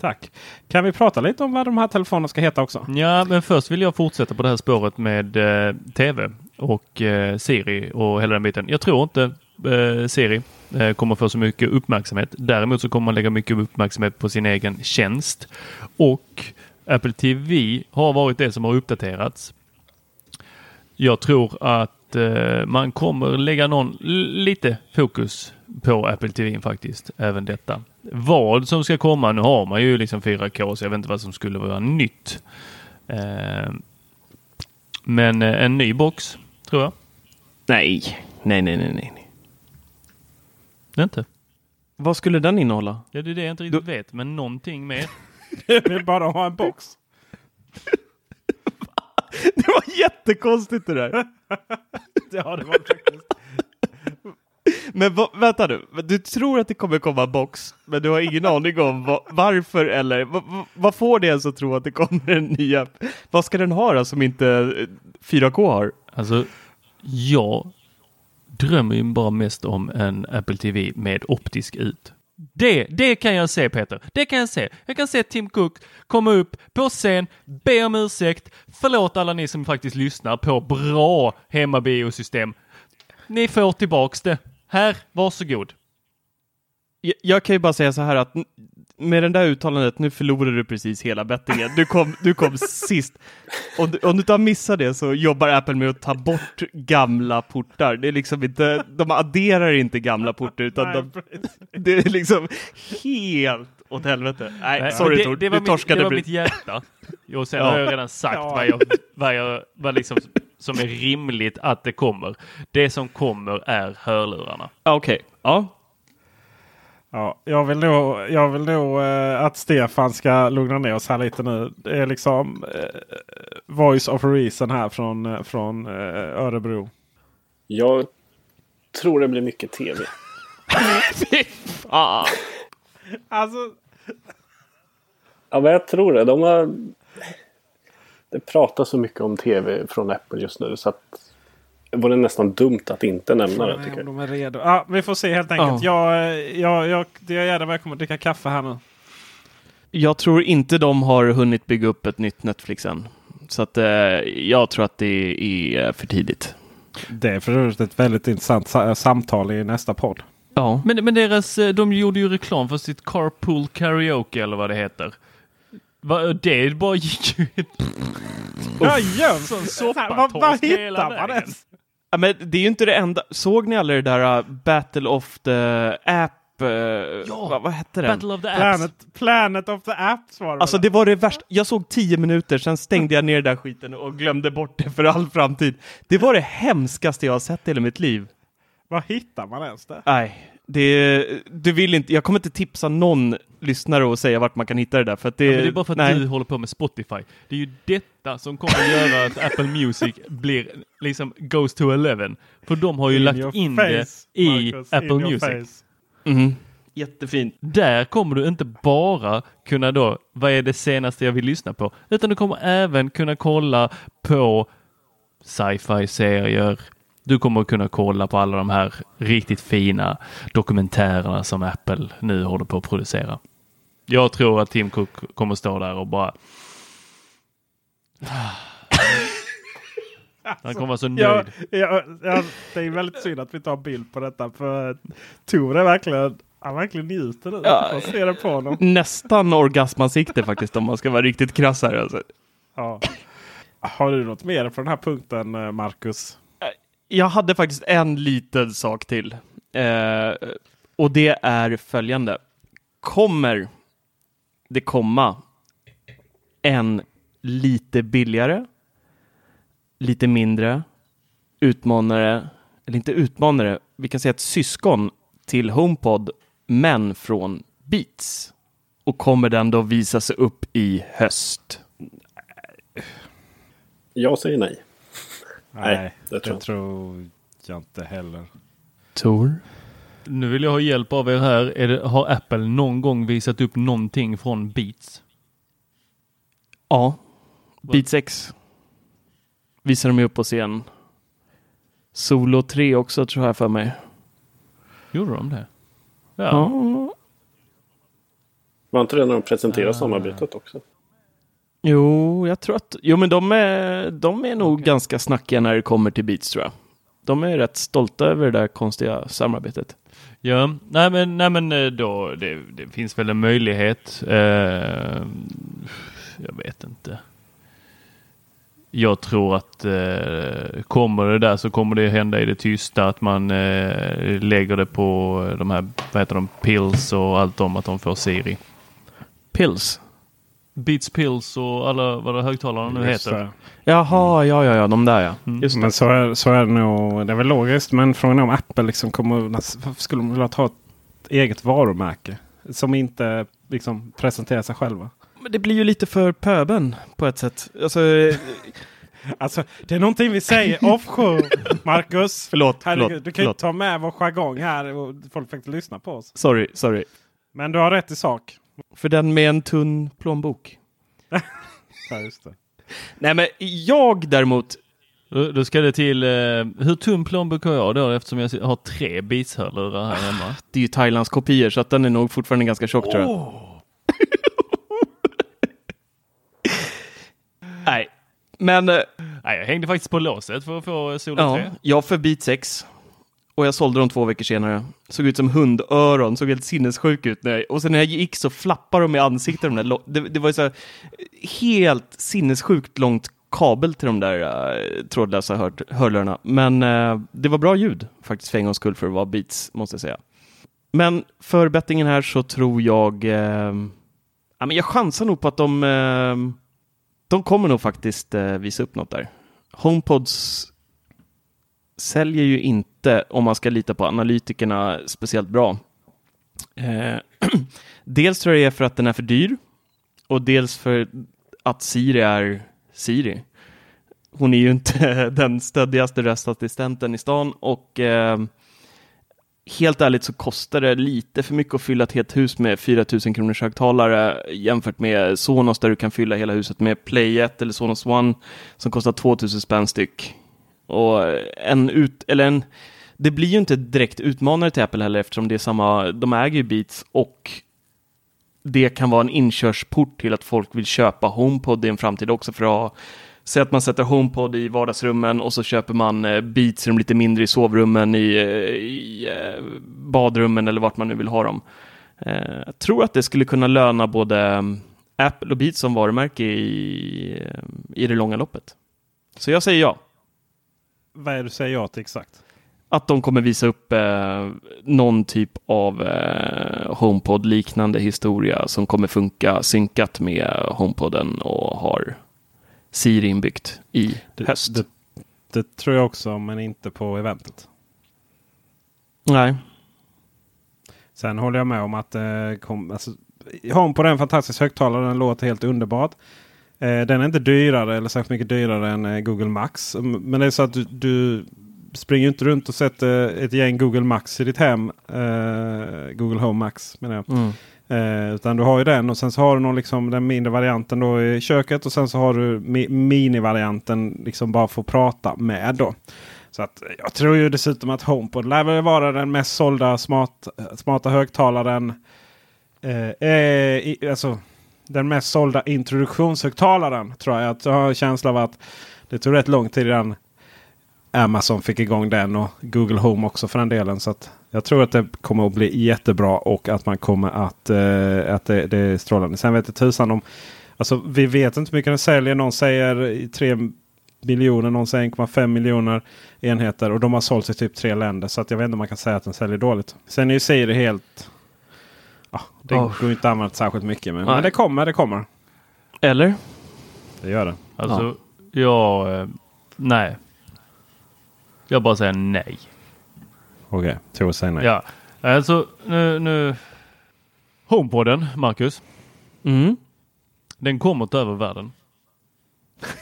Tack. Kan vi prata lite om vad de här telefonerna ska heta också? Ja, men först vill jag fortsätta på det här spåret med eh, tv och eh, Siri och hela den biten. Jag tror inte eh, Siri eh, kommer få så mycket uppmärksamhet. Däremot så kommer man lägga mycket uppmärksamhet på sin egen tjänst. Och Apple TV har varit det som har uppdaterats. Jag tror att eh, man kommer lägga någon lite fokus på Apple TV faktiskt. Även detta. Vad som ska komma, nu har man ju liksom 4K så jag vet inte vad som skulle vara nytt. Eh, men eh, en ny box tror jag. Nej, nej, nej, nej, nej. Det är inte. Vad skulle den innehålla? Ja, det är det jag inte riktigt vet, men någonting mer. Jag vill bara ha en box. Det var jättekonstigt det där. Ja, det var faktiskt. Men va, vänta nu, du tror att det kommer komma en box, men du har ingen aning om va, varför eller va, va, vad får dig ens att tro att det kommer en ny app? Vad ska den ha då som inte eh, 4K har? Alltså, jag drömmer ju bara mest om en Apple TV med optisk ut. Det, det kan jag se Peter. Det kan jag se. Jag kan se Tim Cook komma upp på scen, be om ursäkt, förlåt alla ni som faktiskt lyssnar på bra hemmabiosystem. Ni får tillbaks det. Här, varsågod. Jag, jag kan ju bara säga så här att med det där uttalandet, nu förlorar du precis hela bettingen. Du kom, du kom sist. Om du, om du inte har missat det så jobbar Apple med att ta bort gamla portar. Det är liksom inte, de adderar inte gamla portar utan Nej, de, det är liksom helt åt helvete. Nej, Nej, sorry det, Tor, det var, du mitt, torskade. det var mitt hjärta. Och sen Ja. har jag redan sagt Ja. vad, jag, vad, jag, vad liksom som är rimligt att det kommer. Det som kommer är hörlurarna. Okej, ja. Ja, jag vill nog, jag vill nog eh, att Stefan ska lugna ner oss här lite nu. Det är liksom eh, voice of reason här från, eh, från eh, Örebro. Jag tror det blir mycket tv. Ah. Alltså, Ja, men jag tror det. De har... Det pratas så mycket om tv från Apple just nu så att det vore nästan dumt att inte nämna det. Tycker jag. de är redo. Ja, vi får se helt enkelt. Jag, eh, jag, jag, det är gärna välkommen att dricka kaffe här nu. Jag tror inte de har hunnit bygga upp ett nytt Netflix än. Så att eh, jag tror att det är för tidigt. Det är för övrigt ett väldigt intressant sa- samtal i nästa podd. Ja. Men, men deras, eh, de gjorde ju reklam för sitt Carpool Karaoke eller vad det heter. Va, det bara gick ju Ja, som Vad hittar man ens? Ja, men det är ju inte det enda. Såg ni aldrig det där uh, Battle of the App? Uh, vad, vad hette den? Battle of the Apps. Planet, Planet of the Apps var det Alltså det var det värsta. Jag såg tio minuter, sen stängde jag ner den där skiten och glömde bort det för all framtid. Det var det hemskaste jag har sett i hela mitt liv. Vad hittar man ens det? Nej, det, du vill inte, jag kommer inte tipsa någon lyssnare och säga vart man kan hitta det där för att det, Ja, men det är bara för att nej. du håller på med Spotify. Det är ju detta som kommer att göra att Apple Music blir liksom goes to 11. För de har ju In lagt in face, det i Marcus, Apple Music. Mhm. Jättefint. Där kommer du inte bara kunna då, vad är det senaste jag vill lyssna på? Utan du kommer även kunna kolla på sci-fi serier. Du kommer att kunna kolla på alla de här riktigt fina dokumentärerna som Apple nu håller på att producera. Jag tror att Tim Cook kommer stå där och bara Han kommer vara så nöjd. Ja, ja, ja, det är väldigt synd att vi tar bild på detta. För Tor är verkligen, han verkligen njuter nu. Ja. Man ser det på honom. Nästan orgasmansikte faktiskt om man ska vara riktigt krass här. Alltså. Ja. Har du något mer på den här punkten eh, Marcus? Jag hade faktiskt en liten sak till. Eh, och det är följande. Kommer det komma en lite billigare, lite mindre utmanare, eller inte utmanare, vi kan säga ett syskon till HomePod, men från Beats. Och kommer den då visa sig upp i höst? Jag säger nej. Nej, det tror tror, jag. jag inte heller. Tor? Nu vill jag ha hjälp av er här. Är det, har Apple någon gång visat upp någonting från Beats? Ja. Beats X visar de upp på scen. Solo 3 också tror jag för mig. Gjorde de det? Ja. Ja. Var inte det när de presenterade samarbetet också? Jo, jag tror att... Jo, men de är, de är nog ganska snackiga när det kommer till Beats tror jag. De är rätt stolta över det där konstiga samarbetet. Ja, nej men, nej men eh, då, det, det finns väl en möjlighet. Eh, jag vet inte. Jag tror att eh, kommer det där så kommer det hända i det tysta att man eh, lägger det på de här, vad heter de, pills och allt om att de får Siri. Pills. Beats pills och alla vad det högtalarna nu Just heter. det. Jaha, ja, ja, ja, de där ja. Mm. Just det. Men så är, så är det nog. Det är väl logiskt. Men frågan är om Apple liksom kommer... Varför skulle de vilja ta ett eget varumärke? Som inte liksom presenterar sig själva. Men det blir ju lite för pöben på ett sätt. Alltså, Alltså det är någonting vi säger offshore. Marcus. förlåt, Herregud, förlåt, du kan ju ta med vår jargong här. Och folk fick inte lyssna på oss. Sorry, sorry. Men du har rätt i sak. För den med en tunn plånbok. Ja, just det. Nej, men jag däremot. Då, ska det till, eh, hur tunn plånbok har jag då eftersom jag har tre Beats-hörlurar här hemma? Det är ju Thailands kopior så att den är nog fortfarande ganska tjock tror jag. Nej, men eh, Nej, jag hängde faktiskt på låset för att få Solo ja, 3. jag för Beat 6. Och jag sålde dem två veckor senare. Såg ut som hundöron, såg helt sinnessjuk ut. När jag, och sen när jag gick så flappade de i ansiktet. De där, det, det var ju så här, helt sinnessjukt långt kabel till de där uh, trådlösa hör, hörlurarna. Men uh, det var bra ljud faktiskt för en gångs skull för att vara Beats, måste jag säga. Men för bettingen här så tror jag... Uh, ja, men jag chansar nog på att de... de kommer nog faktiskt visa upp något där. HomePods säljer ju inte, om man ska lita på analytikerna, speciellt bra. Eh, dels tror jag det är för att den är för dyr och dels för att Siri är Siri. Hon är ju inte den stöddigaste röstassistenten i stan och eh, helt ärligt så kostar det lite för mycket att fylla ett helt hus med 4000 kronors högtalare jämfört med Sonos där du kan fylla hela huset med Play 1 eller Sonos One som kostar 2000 spänn styck. Och en ut, eller en, det blir ju inte direkt utmanare till Apple heller eftersom det är samma, de äger ju Beats och det kan vara en inkörsport till att folk vill köpa HomePod i en framtid också för att ha Säg att man sätter HomePod i vardagsrummen och så köper man eh, Beats i de lite mindre i sovrummen, i, eh, i eh, badrummen eller vart man nu vill ha dem. Jag tror att det skulle kunna löna både Apple och Beats som varumärke i, i det långa loppet. Så jag säger ja. Vad är det du säger ja till exakt? Att de kommer visa upp eh, någon typ av eh, HomePod-liknande historia som kommer funka synkat med HomePoden och har Siri inbyggt i Det, höst. det, det tror jag också, men inte på eventet. Nej. Sen håller jag med om att eh, kom, alltså, HomePod är en fantastisk högtalare. Den låter helt underbart. Eh, den är inte dyrare eller särskilt mycket dyrare än eh, Google Max. Men det är så att du, du springer inte runt och sätter ett gäng Google Max i ditt hem. Eh, Google Home Max menar jag. Mm. Eh, utan du har ju den och sen så har du någon, liksom, den mindre varianten då i köket. Och sen så har du mi mini-varianten liksom bara för att prata med. då. Så att jag tror ju dessutom att HomePod lär väl vara den mest sålda smart, smarta högtalaren. Eh, eh, i, alltså, den mest sålda introduktionshögtalaren tror jag. Jag har en känsla av att det tog rätt lång tid innan Amazon fick igång den och Google Home också för den delen. Så att jag tror att det kommer att bli jättebra och att man kommer att, eh, att det, det är strålande. Sen vet jag tusan om... Alltså vi vet inte hur mycket den säljer. Någon säger 3 miljoner, någon säger 1,5 miljoner enheter. Och de har sålts i typ tre länder. Så att jag vet inte om man kan säga att den säljer dåligt. Sen är ju Siri helt... Ja, det Oh. går inte att använda särskilt mycket. Men, men det kommer, det kommer. Eller? Det gör det. Alltså, jag... Eh, nej. Jag bara säger nej. Okej, Tor säger nej. Ja, alltså nu... nu HomePoden, Marcus. Mm. Den kommer ta över världen.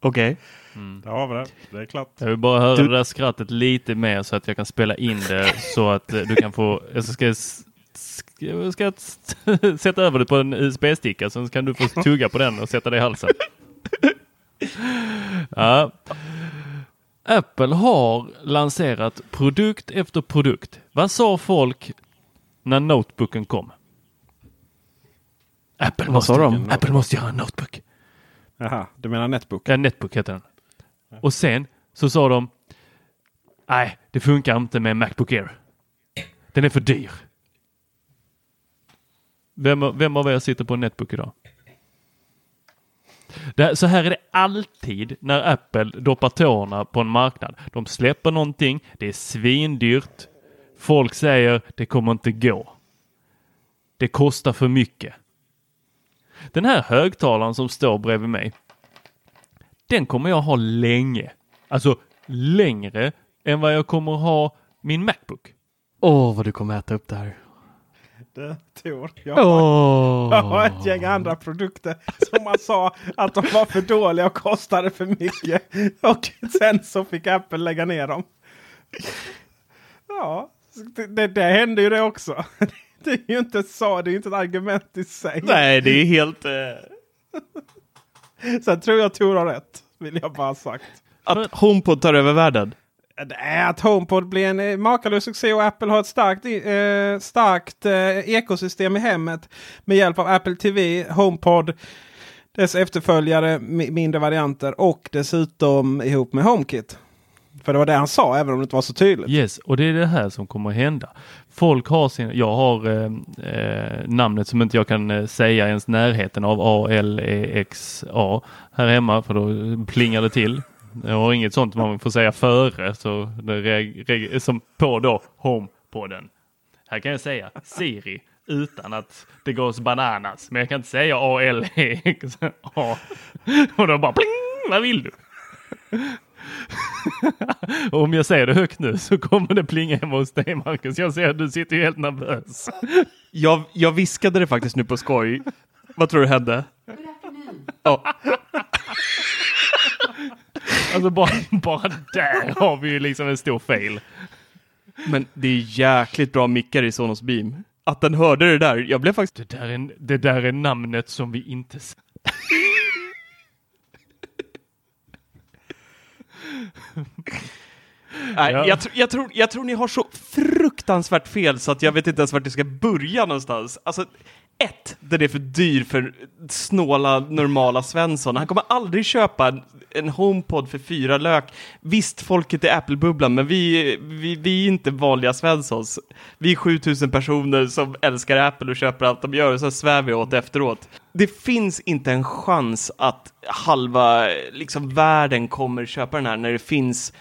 Okej. Där har vi det. Det är klart. Jag vill bara höra Du- det där skrattet lite mer så att jag kan spela in det så att eh, du kan få, jag ska, ska, ska sätta över det på en USB-sticka så kan du få tugga på den och sätta det i halsen. Ja. Apple har lanserat produkt efter produkt. Vad sa folk när notebooken kom? Apple Vad måste, sa de? Apple måste göra en notebook. Jaha, du menar Netbook? Ja, Netbook heter den. Och sen så sa de Nej, det funkar inte med Macbook Air. Den är för dyr. Vem, vem av er sitter på en Netbook idag? Det, så här är det alltid när Apple doppar tårna på en marknad. De släpper någonting, det är svindyrt. Folk säger det kommer inte gå. Det kostar för mycket. Den här högtalaren som står bredvid mig. Den kommer jag ha länge. Alltså längre än vad jag kommer ha min Macbook. Åh, vad du kommer äta upp det här. Det, Tor. Jag har, Åh. jag har ett gäng andra produkter som man sa att de var för dåliga och kostade för mycket. Och sen så fick Apple lägga ner dem. Ja, det, det, det hände ju det också. Det är ju inte så, det är ju inte ett argument i sig. Nej, det är helt... Eh, Sen tror jag Tor har rätt, vill jag bara ha sagt. att HomePod tar över världen. Det är att HomePod blir en eh, makalös succé och Apple har ett starkt, eh, starkt eh, ekosystem i hemmet. Med hjälp av Apple TV, HomePod, dess efterföljare, mi- mindre varianter och dessutom ihop med HomeKit. För det var det han sa, även om det inte var så tydligt. Yes, och det är det här som kommer att hända. Folk har sin, jag har eh, eh, namnet som inte jag kan eh, säga ens närheten av A-L-E-X-A här hemma för då plingar det till. Jag har inget sånt man får säga före så det reg, reg, som på då HomePoden. Här kan jag säga Siri utan att det går bananas. Men jag kan inte säga A-L-E-X-A. Och då bara pling, vad vill du? Och om jag säger det högt nu så kommer det plinga hemma hos dig Marcus. Jag ser att du sitter ju helt nervös. Jag, jag viskade det faktiskt nu på skoj. Vad tror du hände? Ja, Alltså bara, bara där har vi ju liksom en stor fail. men det är jäkligt bra mickar i Sonos Beam. Att den hörde det där, jag blev faktiskt... Det där är, det där är namnet som vi inte... Nej, Ja. jag, jag, tror, jag tror ni har så fruktansvärt fel så att jag vet inte ens vart jag ska börja någonstans. Alltså, ett, den är för dyr för snåla normala Svensson. Han kommer aldrig köpa en, en HomePod för fyra lök. Visst, folket är Apple-bubblan, men vi, vi, vi är inte vanliga Svenssons. Vi är 7000 personer som älskar Apple och köper allt de gör och så svär vi åt efteråt. Det finns inte en chans att halva liksom, världen kommer köpa den här när det finns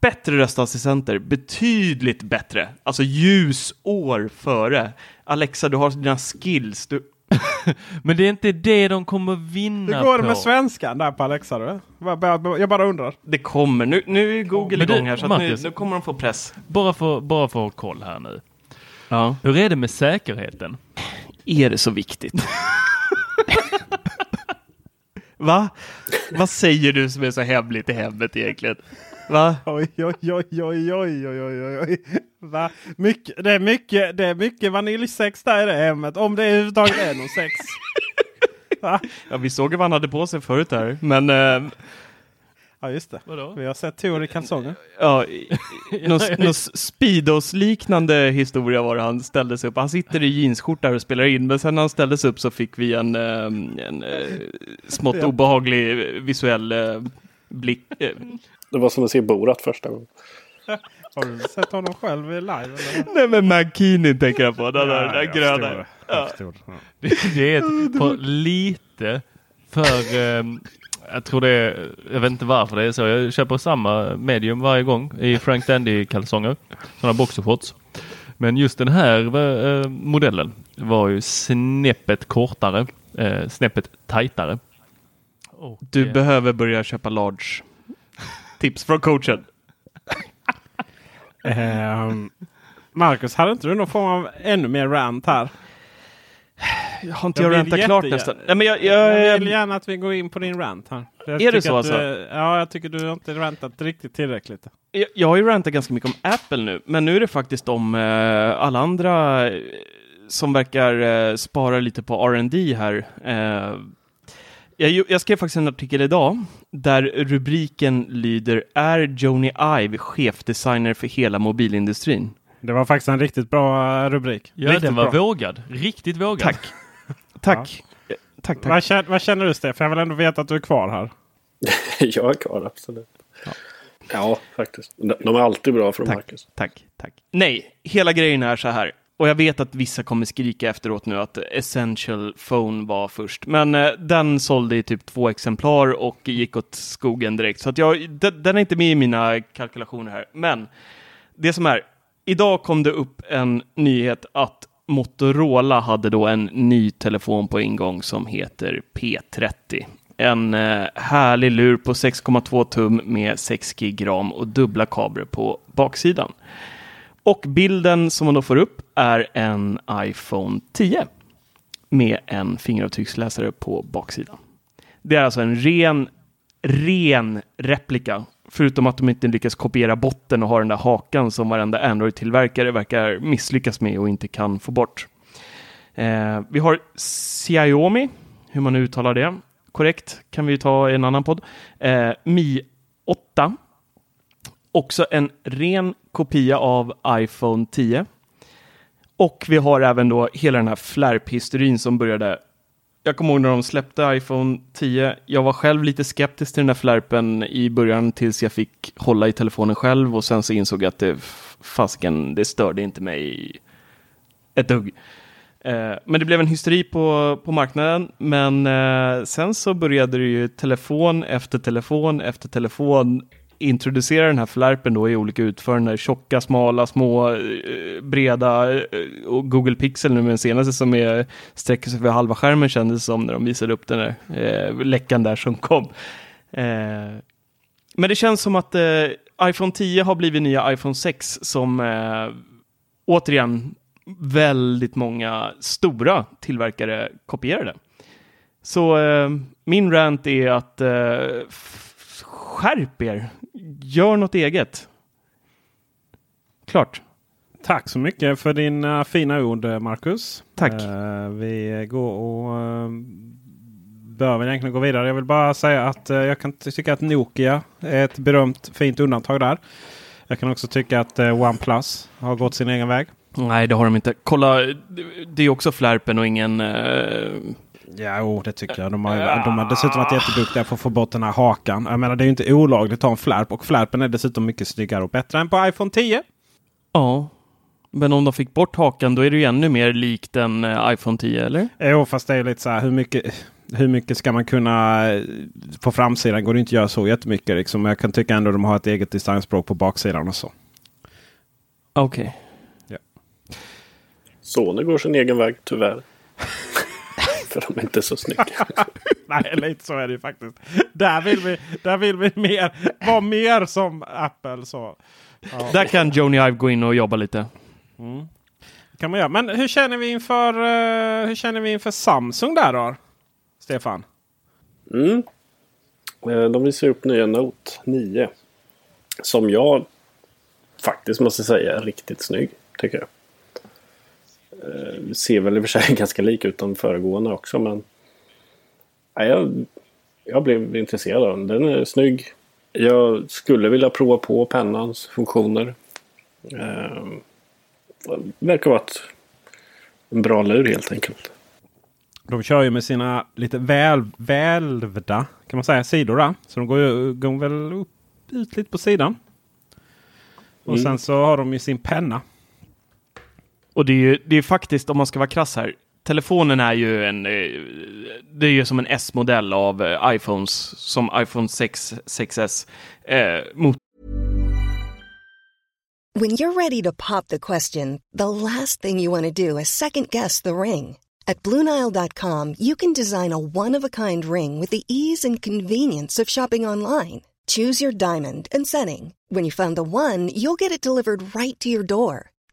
bättre röstassistenter, betydligt bättre, alltså ljusår före. Alexa, du har dina skills. Du... Men det är inte det de kommer vinna Hur går det på. med svenskan där på Alexa? Du? Jag bara- undrar. Det kommer. Nu, nu är Google Men igång här, så att nu, Marcus. nu kommer de få press. Bara för, bara för att ha koll här nu. Ja. Hur är det med säkerheten? Är det så viktigt? Va? Vad säger du som är så hemligt i hemmet egentligen? Va? Oj, oj, oj, oj, oj, oj, oj, oj. Va? Mycket, det, är mycket, det är mycket vaniljsex där i det hemmet. Om det överhuvudtaget är någon sex. Va? Ja, vi såg ju vad han hade på sig förut här, men eh, Ja, just det. Vadå? Vi har sett Tor i kalsonger. ja, någon, någon Speedos-liknande historia var det han ställde sig upp. Han sitter i jeansskjorta och spelar in, men sen när han ställde sig upp så fick vi en, eh, en eh, smått Ja. obehaglig visuell eh, blick. Det var som att se Borat första gången. Har du sett honom själv live? Eller? Nej men McKinney tänker jag på, den där, Ja, den jag gröna. förstår förstår. Ja. Det, det är ett, för lite för... ehm, jag tror det är, jag vet inte varför det är så. Jag köper samma medium varje gång i Frank Dandy-kalsonger. Sådana boxershorts. Men just den här eh, modellen var ju snäppet kortare, eh, snäppet tajtare. Och, Du eh, behöver börja köpa large. Tips från coachen. Ehm, Marcus, hade inte du någon form av ännu mer rant här? har inte Jag jag, rantat klart nästan? Nej, men jag, jag, Jag vill gärna att vi går in på din rant här. Jag Är det så alltså? Du, ja, jag tycker du har inte rantat riktigt tillräckligt. Jag, jag har ju rantat ganska mycket om Apple nu, men nu är det faktiskt om eh, alla andra eh, som verkar eh, spara lite på R&D här. Eh, jag, jag skrev faktiskt en artikel idag där rubriken lyder Är Joni Ive chefdesigner för hela mobilindustrin? Det var faktiskt en riktigt bra eh, rubrik. Ja, riktigt den var bra. vågad. Riktigt vågad. Tack! Tack! Eh, Tack, tack. Vad känner, vad känner du Stefan? Jag vill ändå veta att du är kvar här. jag är kvar, absolut. Ja, faktiskt. De, de är alltid bra från Tack, Marcus. tack, tack. Nej, hela grejen är så här. Och jag vet att vissa kommer skrika efteråt nu att Essential Phone var först. Men eh, den sålde i typ två exemplar och gick åt skogen direkt. Så att jag, den, den är inte med i mina kalkylationer här. Men det som är, idag kom det upp en nyhet att Motorola hade då en ny telefon på ingång som heter P30. En eh, härlig lur på 6,2 tum med 6 gig ram och dubbla kablar på baksidan. Och bilden som man då får upp är en iPhone 10 med en fingeravtrycksläsare på baksidan. Det är alltså en ren, ren replika. Förutom att de inte lyckas kopiera botten och ha den där hakan som varenda Android-tillverkare verkar misslyckas med och inte kan få bort. Eh, vi har Xiaomi, hur man nu uttalar det. Korrekt, kan vi ta i en annan podd. Eh, Mi 8 Också en ren kopia av iPhone 10. Och vi har även då hela den här flärphysterin som började. Jag kommer ihåg när de släppte iPhone 10. Jag var själv lite skeptisk till den här flärpen i början tills jag fick hålla i telefonen själv och sen så insåg jag att det fasken, det störde inte mig ett dugg. Eh, men det blev en hysteri på, på marknaden. Men eh, sen så började det ju telefon efter telefon efter telefon introducera den här flärpen då i olika utföranden. Tjocka, smala, små, eh, breda eh, och Google Pixel nu med den senaste som är, sträcker sig för halva skärmen kändes det som när de visade upp den där eh, läckan där som kom. Eh, men det känns som att eh, iPhone 10 har blivit nya iPhone 6 som eh, återigen väldigt många stora tillverkare kopierade. Så eh, min rant är att eh, skärp er. Gör något eget. Klart. Tack så mycket för dina fina ord eh, Marcus. Tack. Eh, vi går och eh, bör väl egentligen gå vidare. Jag vill bara säga att eh, jag kan ty- tycka att Nokia är ett berömt fint undantag där. Jag kan också tycka att eh, OnePlus har gått sin egen väg. Nej, det har de inte. Kolla, det är också flärpen och ingen... Eh, Ja, oh, det tycker jag. De har, de har dessutom varit jätteduktiga på att få bort den här hakan. Jag menar, det är ju inte olagligt att ha en flärp och flärpen är dessutom mycket snyggare och bättre än på iPhone 10. ja. Men om de fick bort hakan, då är det ju ännu mer likt en eh, iPhone 10, eller? Jo, fast det är lite så här hur mycket, hur mycket ska man kunna... eh, På framsidan går det inte att göra så jättemycket. Liksom. Jag kan tycka ändå att de har ett eget designspråk på baksidan och så. Okej. Sony går sin egen väg, tyvärr. För de är inte så snygga. Nej, lite så är det ju faktiskt. Där vill vi, där vill vi mer, vara mer som Apple. Så. Ja, Där kan Joni Ive gå in och jobba lite. kan man göra. Men hur känner vi inför, eh, hur känner vi inför Samsung där då? Stefan? Mm. Eh, De visar upp nya Note 9. Som jag faktiskt måste säga är riktigt snygg, tycker jag. Eh, Ser väl i och för sig ganska lik ut de föregående också, men... Nej, jag, jag blev intresserad av den. Den är snygg. Jag skulle vilja prova på pennans funktioner. Eh, verkar vara ett, en bra lur helt enkelt. De kör ju med sina lite väl, välvda kan man säga, sidor. Där. Så de går, ju, går väl upp, ut lite på sidan. Och Mm. sen så har de ju sin penna. Och det är ju det är faktiskt, om man ska vara krass här, telefonen är ju en, eh, det är ju som en S-modell av eh, iPhones, som iPhone 6, 6S. Eh, mot When you're ready to pop the question, the last thing you want to do is second guess the ring. At Bluenile.com, you can design a one of a kind ring with the ease and convenience of shopping online. Choose your diamond and setting. When you find the one, you'll get it delivered right to your door.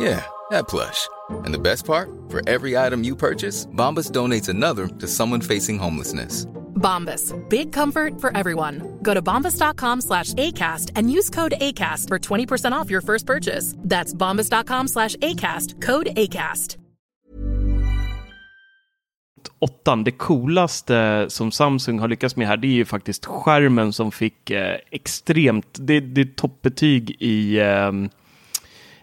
Yeah, that plush. And the best part? For every item you purchase, Bombas donates another to someone facing homelessness. Bombas. Big comfort for everyone. Go to bombas.com slash ACAST and use code ACAST for 20% off your first purchase. That's bombas.com slash ACAST. Code ACAST. åttan, det coolaste som Samsung har lyckats med här, det är ju faktiskt skärmen som fick eh, extremt, det, det är toppbetyg i eh,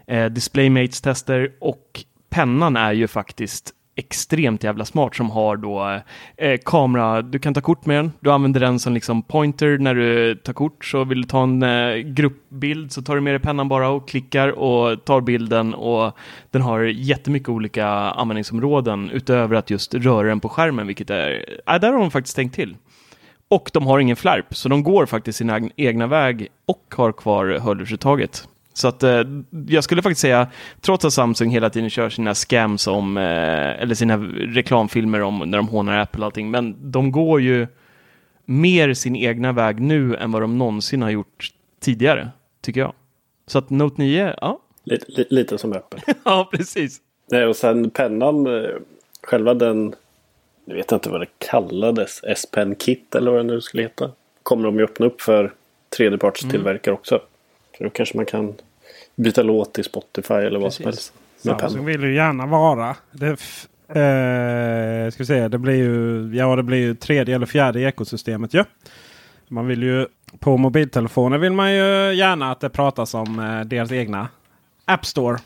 eh, DisplayMates tester och pennan är ju faktiskt extremt jävla smart som har då eh, kamera, du kan ta kort med den, du använder den som liksom pointer när du tar kort, så vill du ta en eh, gruppbild så tar du med dig pennan bara och klickar och tar bilden och den har jättemycket olika användningsområden utöver att just röra den på skärmen, vilket är, äh, där har de faktiskt tänkt till. Och de har ingen flärp, så de går faktiskt sin egna väg och har kvar hörlursuttaget. Så att eh, jag skulle faktiskt säga, trots att Samsung hela tiden kör sina scams om, eh, eller sina reklamfilmer om när de hånar Apple och allting, men de går ju mer sin egna väg nu än vad de någonsin har gjort tidigare, tycker jag. Så att Note 9, ja. Lite, li, lite som Apple. ja, precis. Nej, och sen pennan, eh, själva den, jag vet inte vad det kallades, S-Pen Kit eller vad det nu skulle heta. Kommer de ju öppna upp för tredjepartstillverkare också. Så då kanske man kan byta låt i Spotify eller vad som helst. Samsung vill ju gärna vara. Det, eh, ska vi se, det blir ju, ja, det blir ju tredje eller fjärde ekosystemet ju. Man vill ju på mobiltelefoner vill man ju gärna att det pratas om eh, deras egna App Store.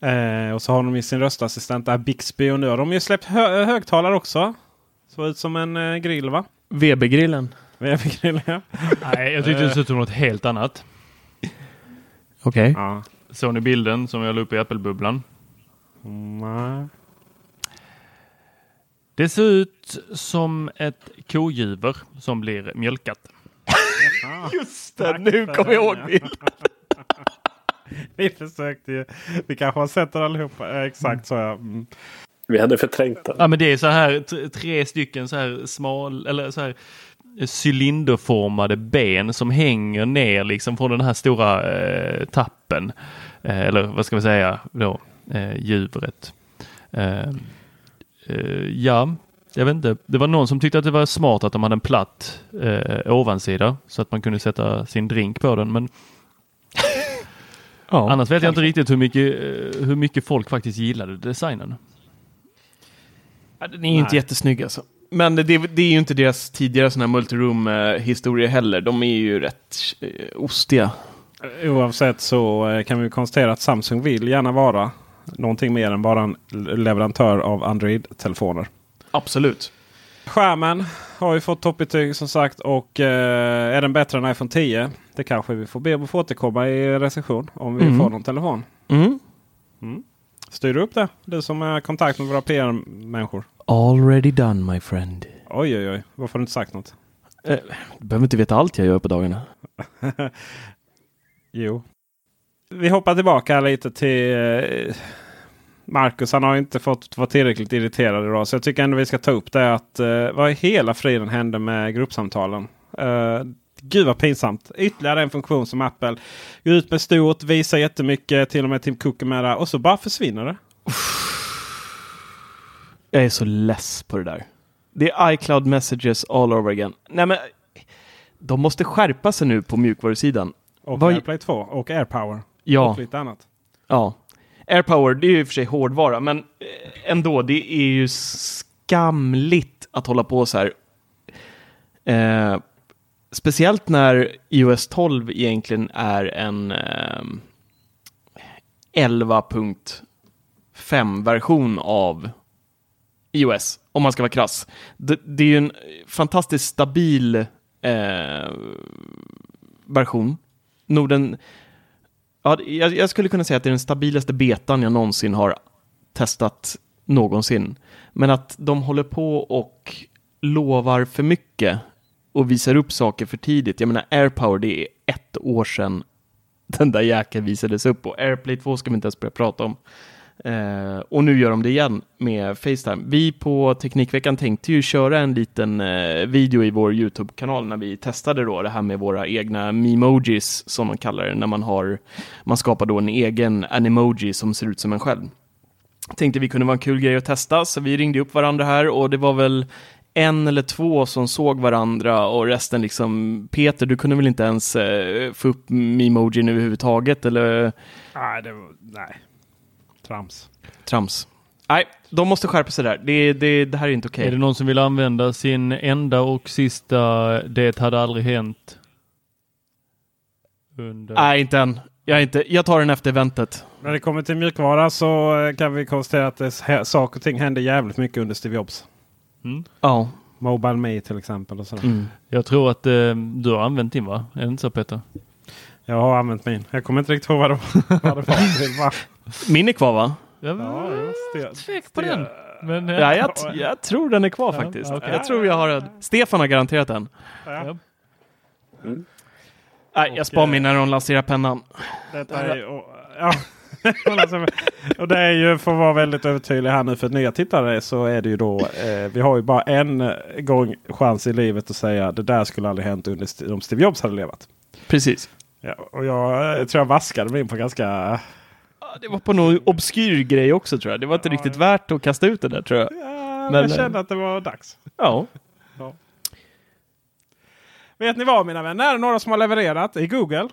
Eh, och så har de ju sin röstassistent där Bixby och nu har de ju släppt hö högtalare också. Såg ut som en eh, grill va? VB-grillen. VB-grill ja. Nej, jag tyckte det såg ut som något helt annat. Okej. ja. Såg ni bilden som jag la upp i Apple-bubblan? Nej. Det ser ut som ett kojuver som blir mjölkat. Just det, nu kommer jag ihåg bilden. Vi försökte ju. Vi kanske har sett den allihopa. Exakt så ja. Mm. Vi hade förträngt den. Ja, men det är så här tre stycken så här smal eller så här cylinderformade ben som hänger ner liksom från den här stora eh, tappen. Eh, eller vad ska vi säga då? Eh, djuret. Eh, eh, ja, jag vet inte. Det var någon som tyckte att det var smart att de hade en platt eh, ovansida så att man kunde sätta sin drink på den. Men Ja, annars vet jag inte riktigt hur mycket, hur mycket folk faktiskt gillade designen. Ja, den är ju inte jättesnygg alltså. Men det, det är ju inte deras tidigare sådana här multiroom-historier heller. De är ju rätt eh, ostiga. Oavsett så eh, kan vi konstatera att Samsung vill gärna vara någonting mer än bara en leverantör av Android-telefoner. Absolut. Skärmen har ju fått toppbetyg som sagt och eh, är den bättre än iPhone 10? Det kanske vi får be att få återkomma i recension om vi Mm. får någon telefon. Mm. Styr du upp det? Du som är i kontakt med våra PR-människor. Already done my friend. Oj oj oj, varför har du inte sagt något? Eh, du behöver inte veta allt jag gör på dagarna. Jo. Vi hoppar tillbaka lite till eh, Marcus. Han har inte fått vara tillräckligt irriterad idag. Så jag tycker ändå vi ska ta upp det. att eh, Vad i hela friden hände med gruppsamtalen? Eh, Gud vad pinsamt. Ytterligare en funktion som Apple går ut med stort, visar jättemycket. Till och med Tim Cook med. Och så bara försvinner det. Jag är så less på det där. Det är iCloud messages all over again. Nej men, de måste skärpa sig nu på mjukvarusidan. Och Vad- AirPlay 2 och AirPower. Ja. Och lite annat. Ja. AirPower, det är ju i och för sig hårdvara, men eh, ändå, det är ju skamligt att hålla på så här. Eh, speciellt när iOS 12 egentligen är en eh, 11.5-version av iOS, om man ska vara krass. Det, det är ju en fantastiskt stabil eh, version. Norden, Ja, jag, jag skulle kunna säga att det är den stabilaste betan jag någonsin har testat någonsin. Men att de håller på och lovar för mycket och visar upp saker för tidigt. Jag menar, AirPower, det är ett år sedan den där jäkeln visades upp och AirPlay 2 ska vi inte ens börja prata om. Eh, och nu gör de det igen med Facetime. Vi på Teknikveckan tänkte ju köra en liten eh, video i vår YouTube-kanal när vi testade då det här med våra egna memojis som man kallar det, när man har, man skapar då en egen animoji som ser ut som en själv. Tänkte vi kunde vara en kul grej att testa, så vi ringde upp varandra här och det var väl en eller två som såg varandra och resten liksom, Peter, du kunde väl inte ens eh, få upp memojin överhuvudtaget eller? Nej, det var, nej. Trams. Trams. Nej, de måste skärpa sig där. Det, det, det här är inte okej. Är det någon som vill använda sin enda och sista det hade aldrig hänt? Under... Nej, inte än. Jag, inte, jag tar den efter eventet. När det kommer till mjukvara så eh, kan vi konstatera att det, saker och ting hände jävligt mycket under Steve Jobs. Mm. Ja. Mobile Me till exempel. Och sådär. Mm. Jag tror att eh, du har använt din va? Är det inte så Peter? Jag har använt min. Jag kommer inte riktigt ihåg vad det var. vad det var. Min är kvar va? Ja, just det. Tvek på den. Men, eh, Ja, jag, jag tror den är kvar Ja, faktiskt. okej. Jag tror jag har den. Stefan har garanterat den. Ja. Nej, jag spar min när de lanserar pennan. Detta är och, ja. och det är ju för att vara väldigt övertydlig här nu för nya tittare så är det ju då. Eh, vi har ju bara en gång chans i livet att säga det där skulle aldrig hänt under om Steve Jobs hade levat. Precis. Ja, och jag eh, tror jag vaskade mig in på ganska... Det var på någon obskyr grej också tror jag. Det var inte riktigt värt att kasta ut det där tror jag. Ja, Men, jag eh, kände att det var dags. Ja. Vet ni vad mina vänner? Några som har levererat i Google?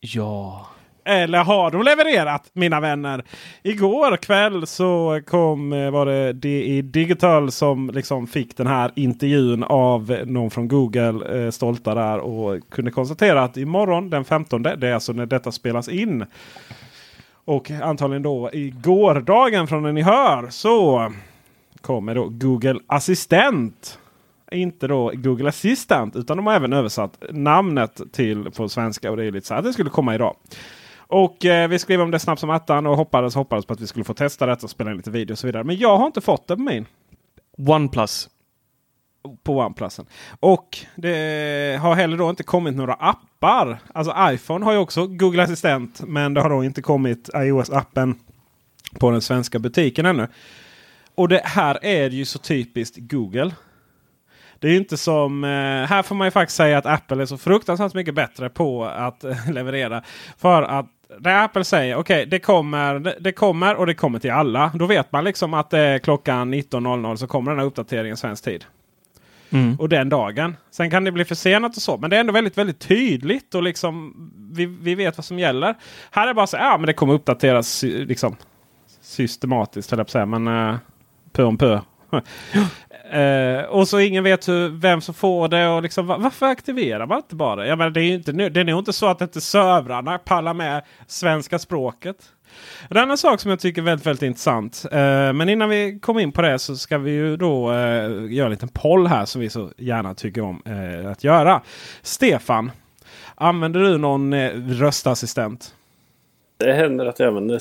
Ja. Eller har de levererat mina vänner? Igår kväll så kom, eh, var det DI Digital som liksom fick den här intervjun av någon från Google. Eh, stolta där och kunde konstatera att imorgon den 15, det är alltså när detta spelas in. Och antagligen då i gårdagen från när ni hör så kommer då Google Assistent. Inte då Google Assistant utan de har även översatt namnet till på svenska. Och det är lite så här att det skulle komma idag. Och eh, vi skrev om det snabbt som attan och hoppades, hoppades på att vi skulle få testa detta och spela in lite video och så vidare. Men jag har inte fått det på min. OnePlus. På OnePlusen. Och det har heller då inte kommit några appar. Alltså iPhone har ju också Google Assistent. Men det har då inte kommit iOS-appen på den svenska butiken ännu. Och det här är ju så typiskt Google. Det är ju inte som... Eh, här får man ju faktiskt säga att Apple är så fruktansvärt mycket bättre på att leverera. För att när Apple säger okej det, kommer, det, kommer och det kommer till alla. Då vet man liksom att det är klockan 19.00 så kommer den här uppdateringen svensk tid. Mm. Och den dagen. Sen kan det bli försenat och så. Men det är ändå väldigt, väldigt tydligt. Och liksom vi, vi vet vad som gäller. Här är det bara så ja men det kommer uppdateras liksom, systematiskt höll jag på att säga. Men uh, pö om pö Eh, och så ingen vet hur, vem som får det. Och liksom, va- varför aktiverar man inte bara? Jag menar, det är ju inte, det är nog inte så att inte servrarna pallar med svenska språket. En annan sak som jag tycker är väldigt, väldigt intressant. Eh, men innan vi kommer in på det så ska vi ju då eh, göra en liten poll här som vi så gärna tycker om att göra. Stefan, använder du någon röstassistent? Det händer att jag använder.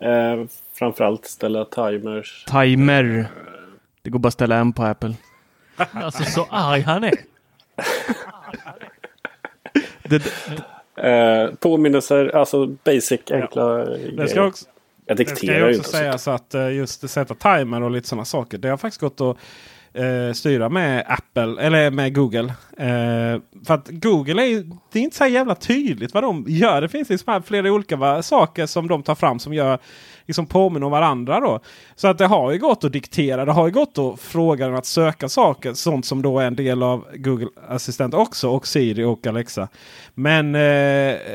Eh, framförallt ställa timers. Timer. Det går bara att ställa en på Apple. Alltså så arg han är. Eh, påminnelser, alltså basic enkla Det grejer. ska också, jag det ska dikterar ju ju också inte. så. sägas att eh, just att sätta timer och lite sådana saker. Det har faktiskt gått att eh, styra med Apple eller med Google. Eh, för att Google är, ju- det är inte så jävla tydligt vad de gör. Det finns liksom flera olika va, saker som de tar fram som gör liksom påminner om varandra. Då. Så att det har ju gått att diktera. Det har ju gått att fråga den att söka saker. Sånt som då är en del av Google Assistent också. Och Siri och Alexa. Men, eh,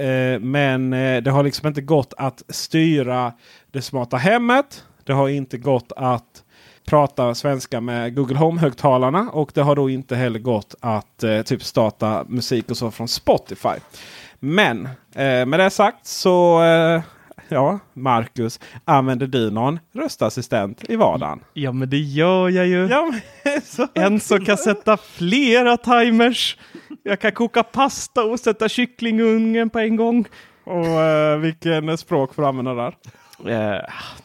eh, men eh, det har liksom inte gått att styra det smarta hemmet. Det har inte gått att prata svenska med Google Home-högtalarna. Och det har då inte heller gått att eh, typ starta musik och så från Spotify. Men eh, med det sagt så eh, Ja, Marcus, använder du någon röstassistent i vardagen? Ja, men det gör jag ju. Ja, så. En som kan sätta flera timers. Jag kan koka pasta och sätta kyckling i ugnen på en gång. Och eh, vilken språk får du använda där? Eh,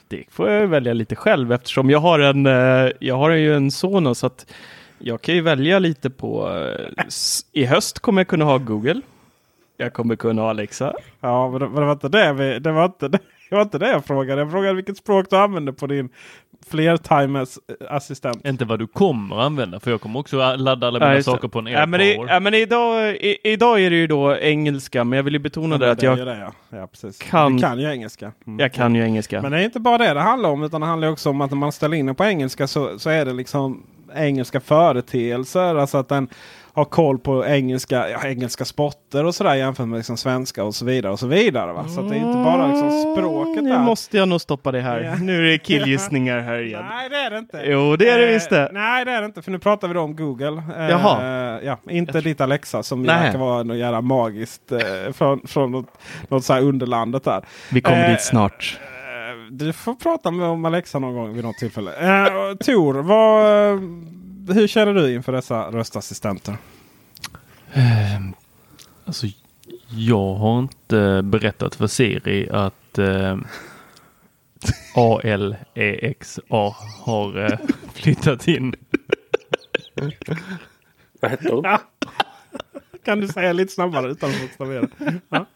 det får jag välja lite själv eftersom jag har en, eh, jag har ju en son så att jag kan ju välja lite på, eh, i höst kommer jag kunna ha Google. Jag kommer kunna ha Alexa. Ja, men det, men det var inte det, vi, det, var inte det, det var inte det jag frågade. Jag frågade vilket språk du använder på din flertimers assistent. Inte vad du kommer använda för jag kommer också ladda alla mina Ja, saker på en Ja, men, det, AirPower. ja, men idag, i, idag är det ju då engelska, men jag vill ju betona det att jag det, ja. Ja, precis. kan- Du kan ju engelska. Mm. Jag kan ju engelska. Men det är inte bara det det handlar om. Utan det handlar också om att när man ställer in den på engelska så, så är det liksom engelska företeelser. Alltså att den har koll på engelska, ja, engelska spotter och sådär jämfört med liksom svenska och så vidare. och Så vidare va? Så att det är inte bara liksom språket nu där. måste jag nog stoppa det här. Ja. Nu är det killgissningar här igen. Nej det är det inte. Jo, det är det Eh, visst det. Nej det är det inte. För nu pratar vi då om Google. Eh, Jaha. Ja, inte ditt Alexa som verkar vara något jävla magiskt eh, från, från något, något så här underlandet där. Vi kommer Eh, dit snart. Eh, Du får prata med om Alexa någon gång vid något tillfälle. Eh, Tor, vad, hur känner du inför dessa röstassistenter? Ehm, Alltså, jag har inte berättat för Siri att eh, ALEXA har eh, flyttat in. Vad hette hon? Kan du säga lite snabbare utan att bokstavera? Ja.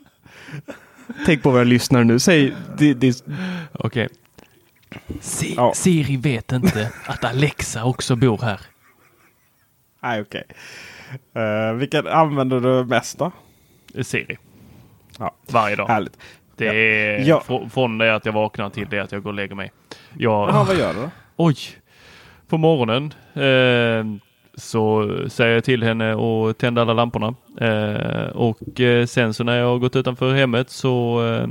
Tänk på våra lyssnare nu. Säg, Okej. Si- Ja. Siri vet inte att Alexa också bor här. Nej, okej. Eh, vilken använder du mest då? Siri. Ja. Varje dag. Härligt. Det är Ja. fr- från det att jag vaknar till det att jag går och lägger mig. Jag, Jaha, vad gör du då? Oj! På morgonen eh, så säger jag till henne att tända alla lamporna. Eh, och eh, sen så när jag har gått utanför hemmet så eh,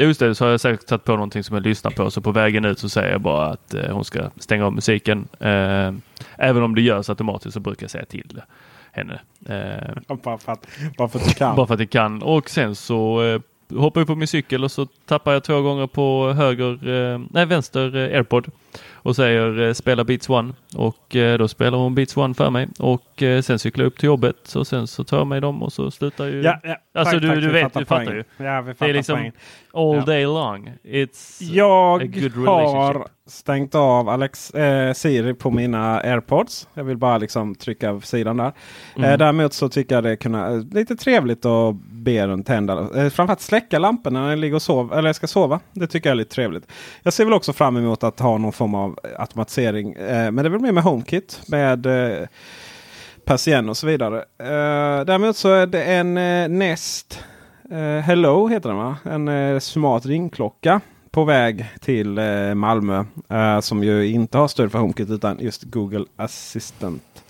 Just det, så har jag säkert satt på någonting som jag lyssnar på. Så på vägen ut så säger jag bara att eh, hon ska stänga av musiken. Eh, även om det görs automatiskt så brukar jag säga till henne. Eh, Bara för att, bara för att du kan. bara för att jag kan. Och sen så hoppar jag på min cykel och så tappar jag två gånger på höger, eh, nej vänster eh, airpod och säger eh, spela Beats One och eh, då spelar hon Beats One för mig och eh, sen cyklar jag upp till jobbet och sen så tar jag mig dem och så slutar ju. Ja, ja. Alltså Tack, du, tack, du vet, fattar du fattar ju. Ja, vi Det fattar är liksom poängen. all Ja. day long. It's a Jag good har stängt av Alex, eh, Siri på mina airpods. Jag vill bara liksom trycka sidan där. Mm. Däremot så tycker jag det är kunna, lite trevligt att be den tända. Eh, framförallt släcka lamporna när jag ligger och sover, eller jag ska sova. Det tycker jag är lite trevligt. Jag ser väl också fram emot att ha någon form av eh, automatisering. Eh, men det är väl mer med HomeKit. Med eh, Persien och så vidare. Eh, däremot så är det en eh, Nest eh, Hello heter den va? En eh, smart ringklocka på väg till Malmö. som ju inte har stöd för HomeKit utan just Google Assistant.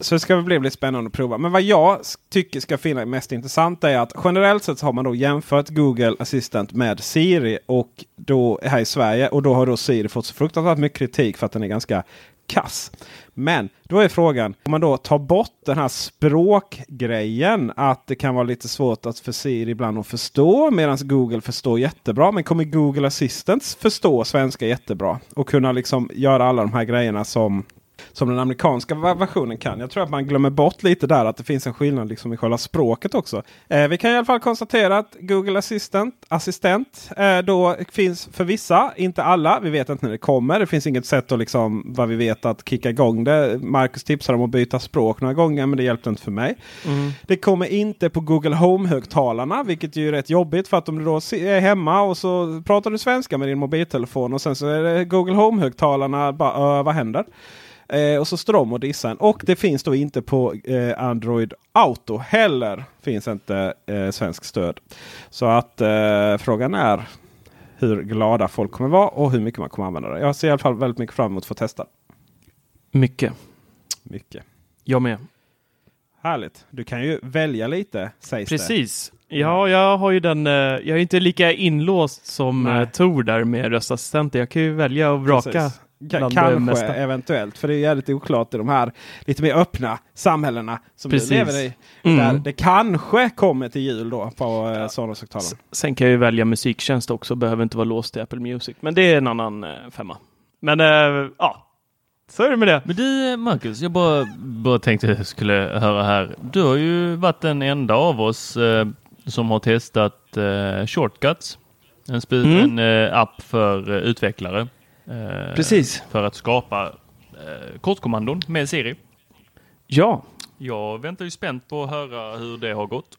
Så det ska bli, bli spännande att prova. Men vad jag tycker ska finnas mest intressant är att generellt sett så har man då jämfört Google Assistant med Siri och då här i Sverige. Och då har då Siri fått så fruktansvärt mycket kritik för att den är ganska kass. Men då är frågan om man då tar bort den här språkgrejen. Att det kan vara lite svårt att för Siri ibland att förstå medan Google förstår jättebra. Men kommer Google Assistant förstå svenska jättebra? Och kunna liksom göra alla de här grejerna som som den amerikanska versionen kan. Jag tror att man glömmer bort lite där att det finns en skillnad liksom i själva språket också. Eh, vi kan i alla fall konstatera att Google Assistant, assistent eh, då finns för vissa, inte alla. Vi vet inte när det kommer. Det finns inget sätt att liksom vad vi vet att kicka igång det. Marcus tipsade om att byta språk några gånger men det hjälpte inte för mig. Mm. Det kommer inte på Google Home-högtalarna, vilket ju är rätt jobbigt. För att om du då är hemma och så pratar du svenska med din mobiltelefon och sen så är det Google Home-högtalarna. Bara, "Ö, vad händer? Eh, och så står de och dissar. Och det finns då inte på eh, Android Auto heller. Finns inte eh, svensk stöd. Så att eh, frågan är hur glada folk kommer vara och hur mycket man kommer använda det. Jag ser i alla fall väldigt mycket fram emot att få testa. Mycket. Mycket. Jag med. Härligt. Du kan ju välja lite sägs det. Precis. Ja, jag har ju den. eh, Jag är inte lika inlåst som Nej. eh, Tor där med röstassistenter. Jag kan ju välja och vraka. Precis. Kanske, eventuellt. För det är jävligt oklart i de här lite mer öppna samhällena som Precis. du lever i. Mm. Där det kanske kommer till jul då på eh, Sonos-högtalaren. Sen kan jag ju välja musiktjänst också. Behöver inte vara låst till Apple Music. Men det är en annan eh, femma. Men eh, ja, så är det med det. Men du Marcus, jag bara, bara tänkte att jag skulle höra här. Du har ju varit den enda av oss eh, som har testat eh, Shortcuts. En, Mm. en eh, app för utvecklare. Eh, Precis. För att skapa eh, kortkommandon med Siri. Ja, Jag väntar ju spänt på att höra hur det har gått.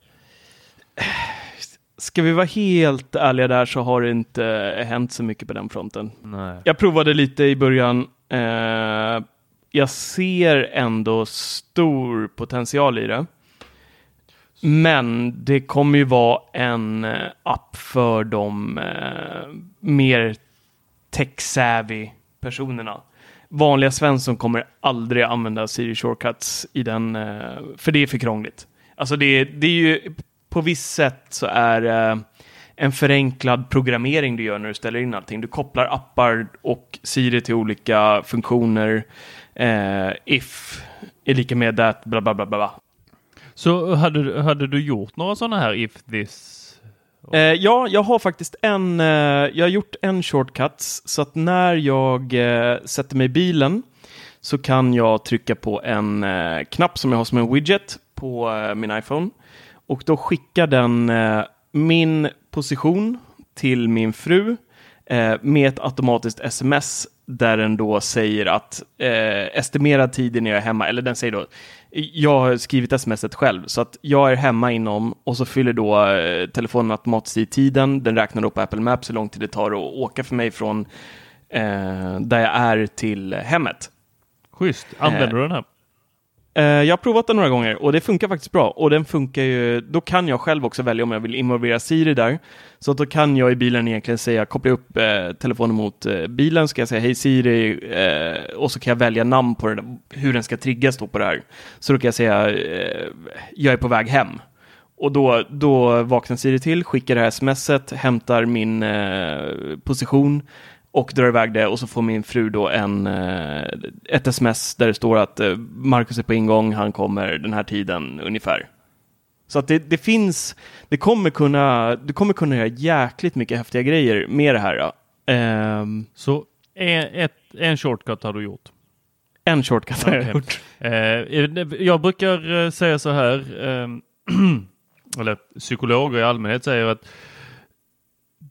ska vi vara helt ärliga där så har det inte eh, hänt så mycket på den fronten. Nej. Jag provade lite i början. Eh, jag ser ändå stor potential i det. Men det kommer ju vara en app för de eh, mer tech-savvy personerna. Vanliga Svensson kommer aldrig använda Siri Shortcuts i den, eh, för det är för krångligt. Alltså det, det är ju, på visst sätt så är eh, en förenklad programmering du gör när du ställer in allting. Du kopplar appar och Siri till olika funktioner. Eh, if är lika med that, bla bla bla bla. Så hade, hade du gjort några sådana här if this? Eh, ja, jag har faktiskt en, eh, jag har gjort en shortcut, så att när jag eh, sätter mig i bilen så kan jag trycka på en eh, knapp som jag har som en widget på eh, min iPhone. Och då skickar den eh, min position till min fru eh, med ett automatiskt sms där den då säger att eh, estimerad tid när jag är hemma, eller den säger då, jag har skrivit smset själv, så att jag är hemma inom och så fyller då eh, telefonen automatiskt i tiden. Den räknar på Apple Maps hur lång tid det tar att åka för mig från eh, där jag är till hemmet. Schysst. Använder Eh, du den här? Eh, jag har provat den några gånger och det funkar faktiskt bra. Och den funkar ju, då kan jag själv också välja om jag vill involvera Siri där. Så att då kan jag i bilen egentligen säga, koppla upp eh, telefonen mot eh, bilen, ska jag säga hej Siri eh, och så kan jag välja namn på den, hur den ska triggas då på det här. Så då kan jag säga, eh, jag är på väg hem. Och då, då vaknar Siri till, skickar det här smset, hämtar min eh, position och drar iväg det och så får min fru då en, eh, ett sms där det står att eh, Marcus är på ingång, han kommer den här tiden ungefär. Så att det, det finns, det kommer kunna, du kommer kunna göra jäkligt mycket häftiga grejer med det här. Ehm, Så en, ett, en shortcut har du gjort? en shortcut har jag gjort. Eh, jag brukar säga så här, eh, eller psykologer i allmänhet säger att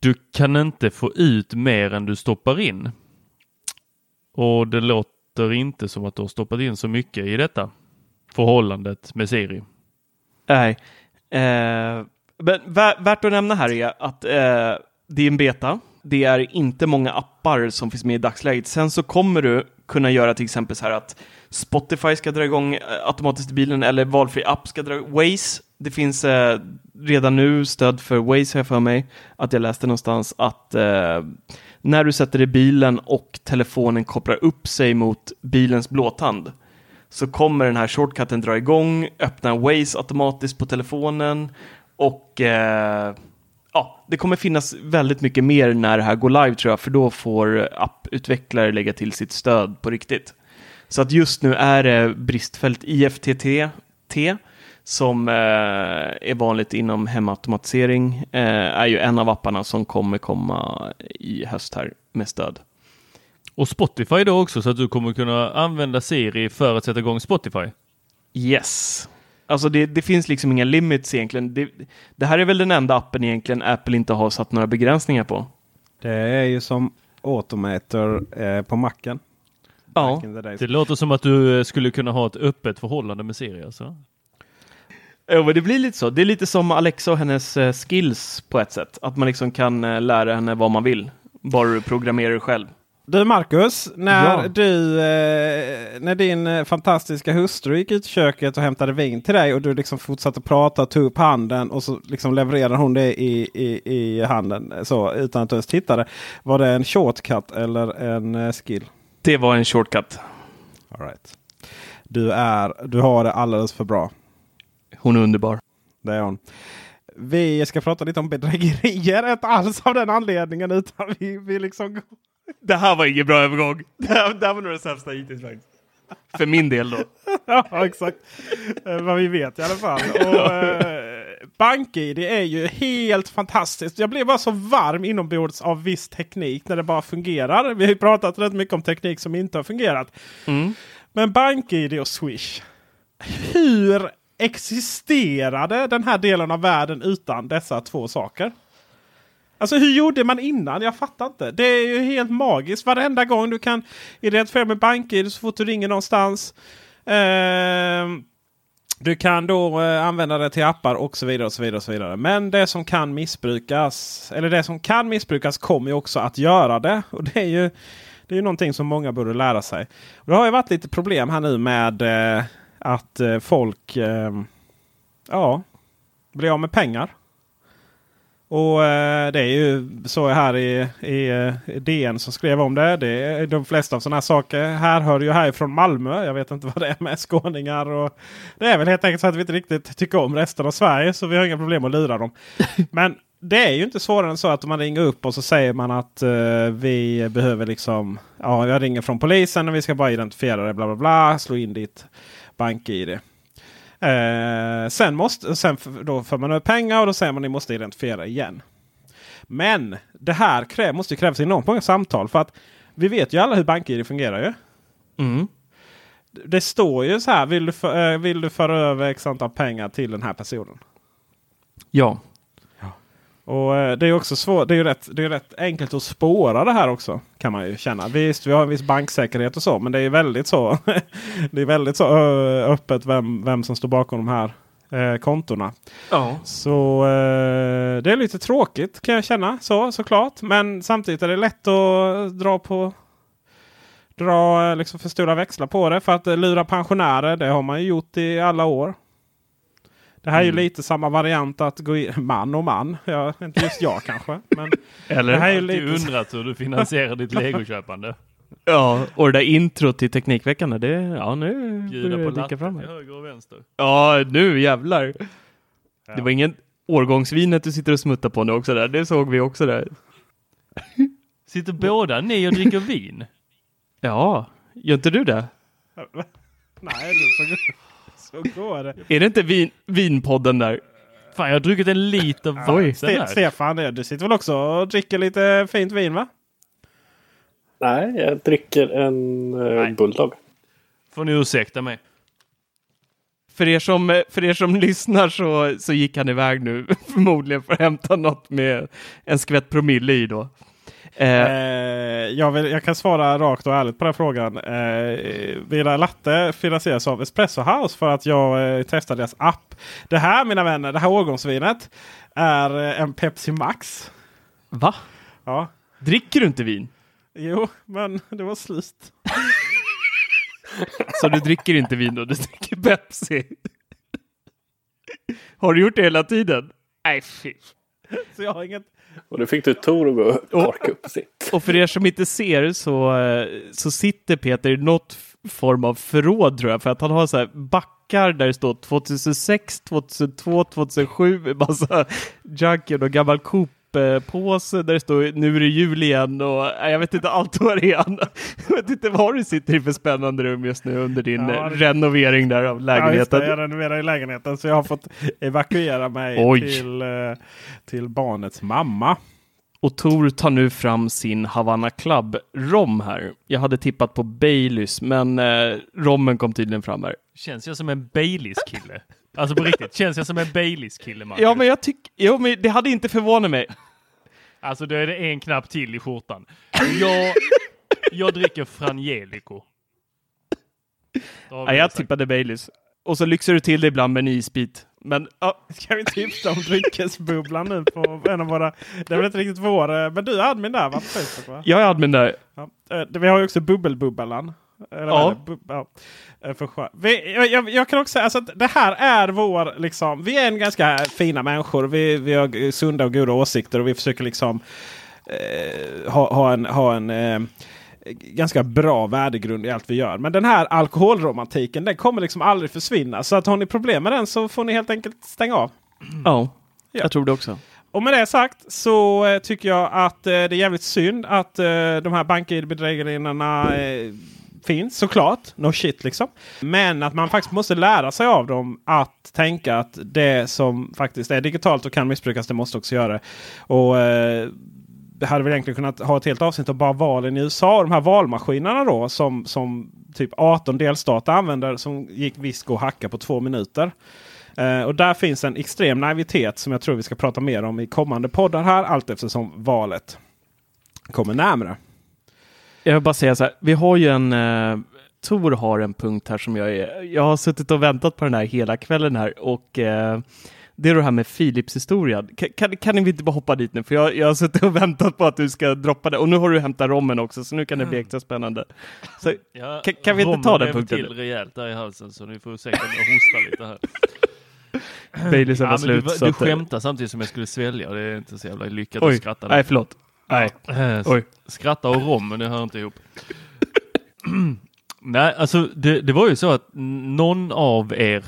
du kan inte få ut mer än du stoppar in. Och det låter inte som att du har stoppat in så mycket i detta förhållandet med Siri. Nej. Eh, men värt att nämna här är att eh, det är en beta. Det är inte många appar som finns med i dagsläget. Sen så kommer du kunna göra till exempel så här att Spotify ska dra igång eh, automatiskt i bilen eller valfri app ska dra Waze. Det finns eh, redan nu stöd för Waze har jag för mig. Att jag läste någonstans att eh, när du sätter dig i bilen och telefonen kopplar upp sig mot bilens blåtand så kommer den här shortcutten dra igång, öppna Waze automatiskt på telefonen och eh, ja, det kommer finnas väldigt mycket mer när det här går live tror jag, för då får apputvecklare lägga till sitt stöd på riktigt. Så att just nu är det bristfällt IFTT som eh, är vanligt inom hemautomatisering, eh, är ju en av apparna som kommer komma i höst här med stöd. Och Spotify då också så att du kommer kunna använda Siri för att sätta igång Spotify? Yes. Alltså det, det finns liksom inga limits egentligen. Det, det här är väl den enda appen egentligen Apple inte har satt några begränsningar på. Det är ju som Automator eh, på macken. Ja. Det låter som att du eh, skulle kunna ha ett öppet förhållande med Siri alltså? Ja, men det blir lite så. Det är lite som Alexa och hennes eh, skills på ett sätt. Att man liksom kan eh, lära henne vad man vill. Bara du programmerar själv. Du Marcus, när, Ja. du, eh, när din eh, fantastiska hustru gick ut i köket och hämtade vin till dig och du liksom fortsatte prata och tog upp handen och så liksom levererade hon det i, i, i handen så, utan att du ens tittade. Var det en shortcut eller en skill? Det var en shortcut. All right. du, är, du har det alldeles för bra. Hon är underbar. Det är hon. Vi ska prata lite om bedrägerier. Inte alls av den anledningen utan vi, vi liksom... Det här var ingen bra övergång. Det här, det här var nog det sämsta hittills faktiskt. För min del då. ja, exakt. Eh, Vad vi vet i alla fall. Och, eh, BankID är ju helt fantastiskt. Jag blev bara så varm inombords av viss teknik när det bara fungerar. Vi har ju pratat rätt mycket om teknik som inte har fungerat. Mm. Men BankID och Swish. Hur existerade den här delen av världen utan dessa två saker? Alltså hur gjorde man innan? Jag fattar inte. Det är ju helt magiskt. Varenda gång du kan identifiera med BankID så fort du ringer någonstans. Eh, du kan då eh, använda det till appar och så vidare. och så vidare och så vidare. Men det som kan missbrukas, eller det som kan missbrukas kommer ju också att göra det. Och det är ju det är ju någonting som många borde lära sig. Och det har ju varit lite problem här nu med eh, att eh, folk eh, ja, blir av med pengar. Och eh, det är ju så här i, i, i DN som skrev om det. det är de flesta av sådana här saker här hör ju härifrån Malmö. Jag vet inte vad det är med skåningar. Och det är väl helt enkelt så att vi inte riktigt tycker om resten av Sverige. Så vi har inga problem att lura dem. Men det är ju inte svårare än så att man ringer upp och så säger man att eh, vi behöver liksom. Ja, jag ringer från polisen och vi ska bara identifiera det. Bla bla bla. Slå in ditt bank-id. Eh, sen måste, sen då får man över pengar och då säger man att ni måste identifiera igen. Men det här kräv, måste krävas enormt många samtal. För att vi vet ju alla hur BankID fungerar ju. Mm. Det står ju så här. Vill du, för, eh, vill du föra över x antal pengar till den här personen? Ja. Och eh, det är också svårt. Det är ju rätt, det är rätt enkelt att spåra det här också. Kan man ju känna. Visst, vi har en viss banksäkerhet och så. Men det är väldigt så. det är väldigt så öppet vem, vem som står bakom de här eh, kontona. Ja. Så eh, det är lite tråkigt kan jag känna. Så såklart. Men samtidigt är det lätt att dra på dra eh, liksom för stora växlar på det. För att eh, lura pensionärer, det har man ju gjort i alla år. Det här är ju lite samma variant att gå in, man och man. Ja, inte just jag kanske. Men Eller det här är ju lite... undrat hur du finansierar ditt legoköpande. Ja, och det där introt till Teknikveckan, det, ja nu Bjuda börjar på dyka latte fram. till höger och vänster. Ja, nu jävlar. Det var ingen årgångsvinet du sitter och smuttar på nu också där. Det såg vi också där. Sitter båda ni och dricker vin? Ja, gör inte du det? Nej, det- så, så går det. Är det inte vin, vinpodden där? Fan, jag har druckit en liter vatten här. Stefan, eh, du sitter väl också och dricker lite fint vin va? Nej, jag dricker en uh, Bulldog. Får ni ursäkta mig. För er som, för er som lyssnar så, så gick han iväg nu förmodligen för att hämta något med en skvätt promille i då. Eh, Eh, jag, vill, jag kan svara rakt och ärligt på den frågan. Eh, Villa Latte finansieras av Espresso House för att jag eh, testade deras app. Det här mina vänner, det här årgångsvinet är eh, en Pepsi Max. va? Ja, Dricker du inte vin? jo, men det var slut. Så du dricker inte vin då, du dricker Pepsi? Har du gjort det hela tiden? Nej, fy. Så jag har inget... Och nu fick du Tor att gå och korka upp sitt. Och för er som inte ser så, eh, så sitter Peter i något form av förråd tror jag. För att han har så här backar där det står 2006, 2002, 2007. Massa Junkin och gammal Coop-påse där det står nu är det jul igen och jag vet inte allt vad det är. Jag vet inte vad du sitter i för spännande rum just nu under din Ja, eh, det- renovering där av Ja, lägenheten. det, jag renoverar i lägenheten så jag har fått evakuera mig Oj. till, eh, till barnets mamma. Och Tor tar nu fram sin Havana Club rom här. Jag hade tippat på Baileys, men eh, rommen kom tydligen fram här. Känns jag som en Baileys kille? Alltså på riktigt, känns jag som en Baileys kille Marcus? Ja, men jag tycker, jo, men det hade inte förvånat mig. Alltså då är det en knapp till i skjortan. Jag, jag dricker Frangelico. Ja, jag sagt. tippade Baileys. Och så lyxar du till det ibland med en isbit. Men ja, Ska vi tipsa om dryckesbubblan nu på en av våra... Det är väl inte riktigt vår, eh, men du är admin där va? På Facebook, va? jag är admin där. Ja. eh, Vi har ju också bubbelbubblan. Eller, Ja. eller, ja. eh, För vi, jag, jag, kan också säga alltså, att det här är vår, liksom, vi är en ganska fina människor. Vi, vi har sunda och goda åsikter och vi försöker liksom eh, ha, ha en, ha en eh, ganska bra värdegrund i allt vi gör. Men den här alkoholromantiken den kommer liksom aldrig försvinna. Så att har ni problem med den så får ni helt enkelt stänga av. Ja, jag tror det också. Och med det sagt så eh, tycker jag att eh, det är jävligt synd att de här bank-id-bedrägerierna finns såklart. No shit liksom. Men att man faktiskt måste lära sig av dem att tänka att det som faktiskt är digitalt och kan missbrukas det måste också göra det. Och eh, det hade väl egentligen kunnat ha ett helt avsnitt om bara valen i USA. De här valmaskinerna då som, som typ 18 delstater använder som gick visst gå att hacka på två minuter. Uh, och där finns en extrem naivitet som jag tror vi ska prata mer om i kommande poddar här allt eftersom valet kommer närmare. Jag vill bara säga så här, vi har ju en... Eh, Tor har en punkt här som jag är... Jag har suttit och väntat på den här hela kvällen här och eh, det är det här med Philips historia. Kan, kan, kan vi inte bara hoppa dit nu? För jag, jag har suttit och väntat på att du ska droppa det och nu har du hämtat rommen också så nu kan det bli extra spännande. Så, Ja, kan, kan vi inte ta den punkten? till rejält där i halsen så ni får ursäkta om jag hostar lite här. Baileys var Ja, men slut. du, så du eh, skämtar samtidigt som jag skulle svälja. Det är inte så jävla lyckat Oj, att skratta. nej förlåt. Nej. Eh, Oj. Skratta och rom, men det hör inte ihop. Nej, alltså det, det var ju så att någon av er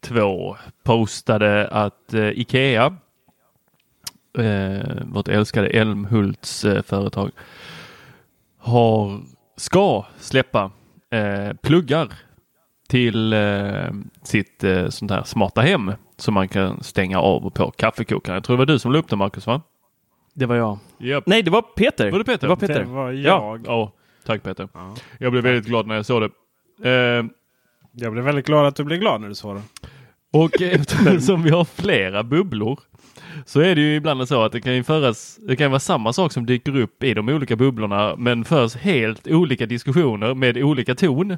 två postade att eh, Ikea, eh, vårt älskade Elmhults eh, företag, har, ska släppa eh, pluggar till eh, sitt sånt här smarta hem som man kan stänga av och på kaffekokaren. Jag tror det var du som la upp det Marcus va? Det var jag. Japp. Nej, det var Peter. Var det Peter? Det var Peter. Det var Ja, jag. ja tack Peter. Jag blev väldigt glad när jag såg det. Eh, Jag blev väldigt glad att du blev glad när du sa det. och eftersom vi har flera bubblor så är det ju ibland så att det kan ju föras, det kan vara samma sak som dyker upp i de olika bubblorna men förs helt olika diskussioner med olika ton.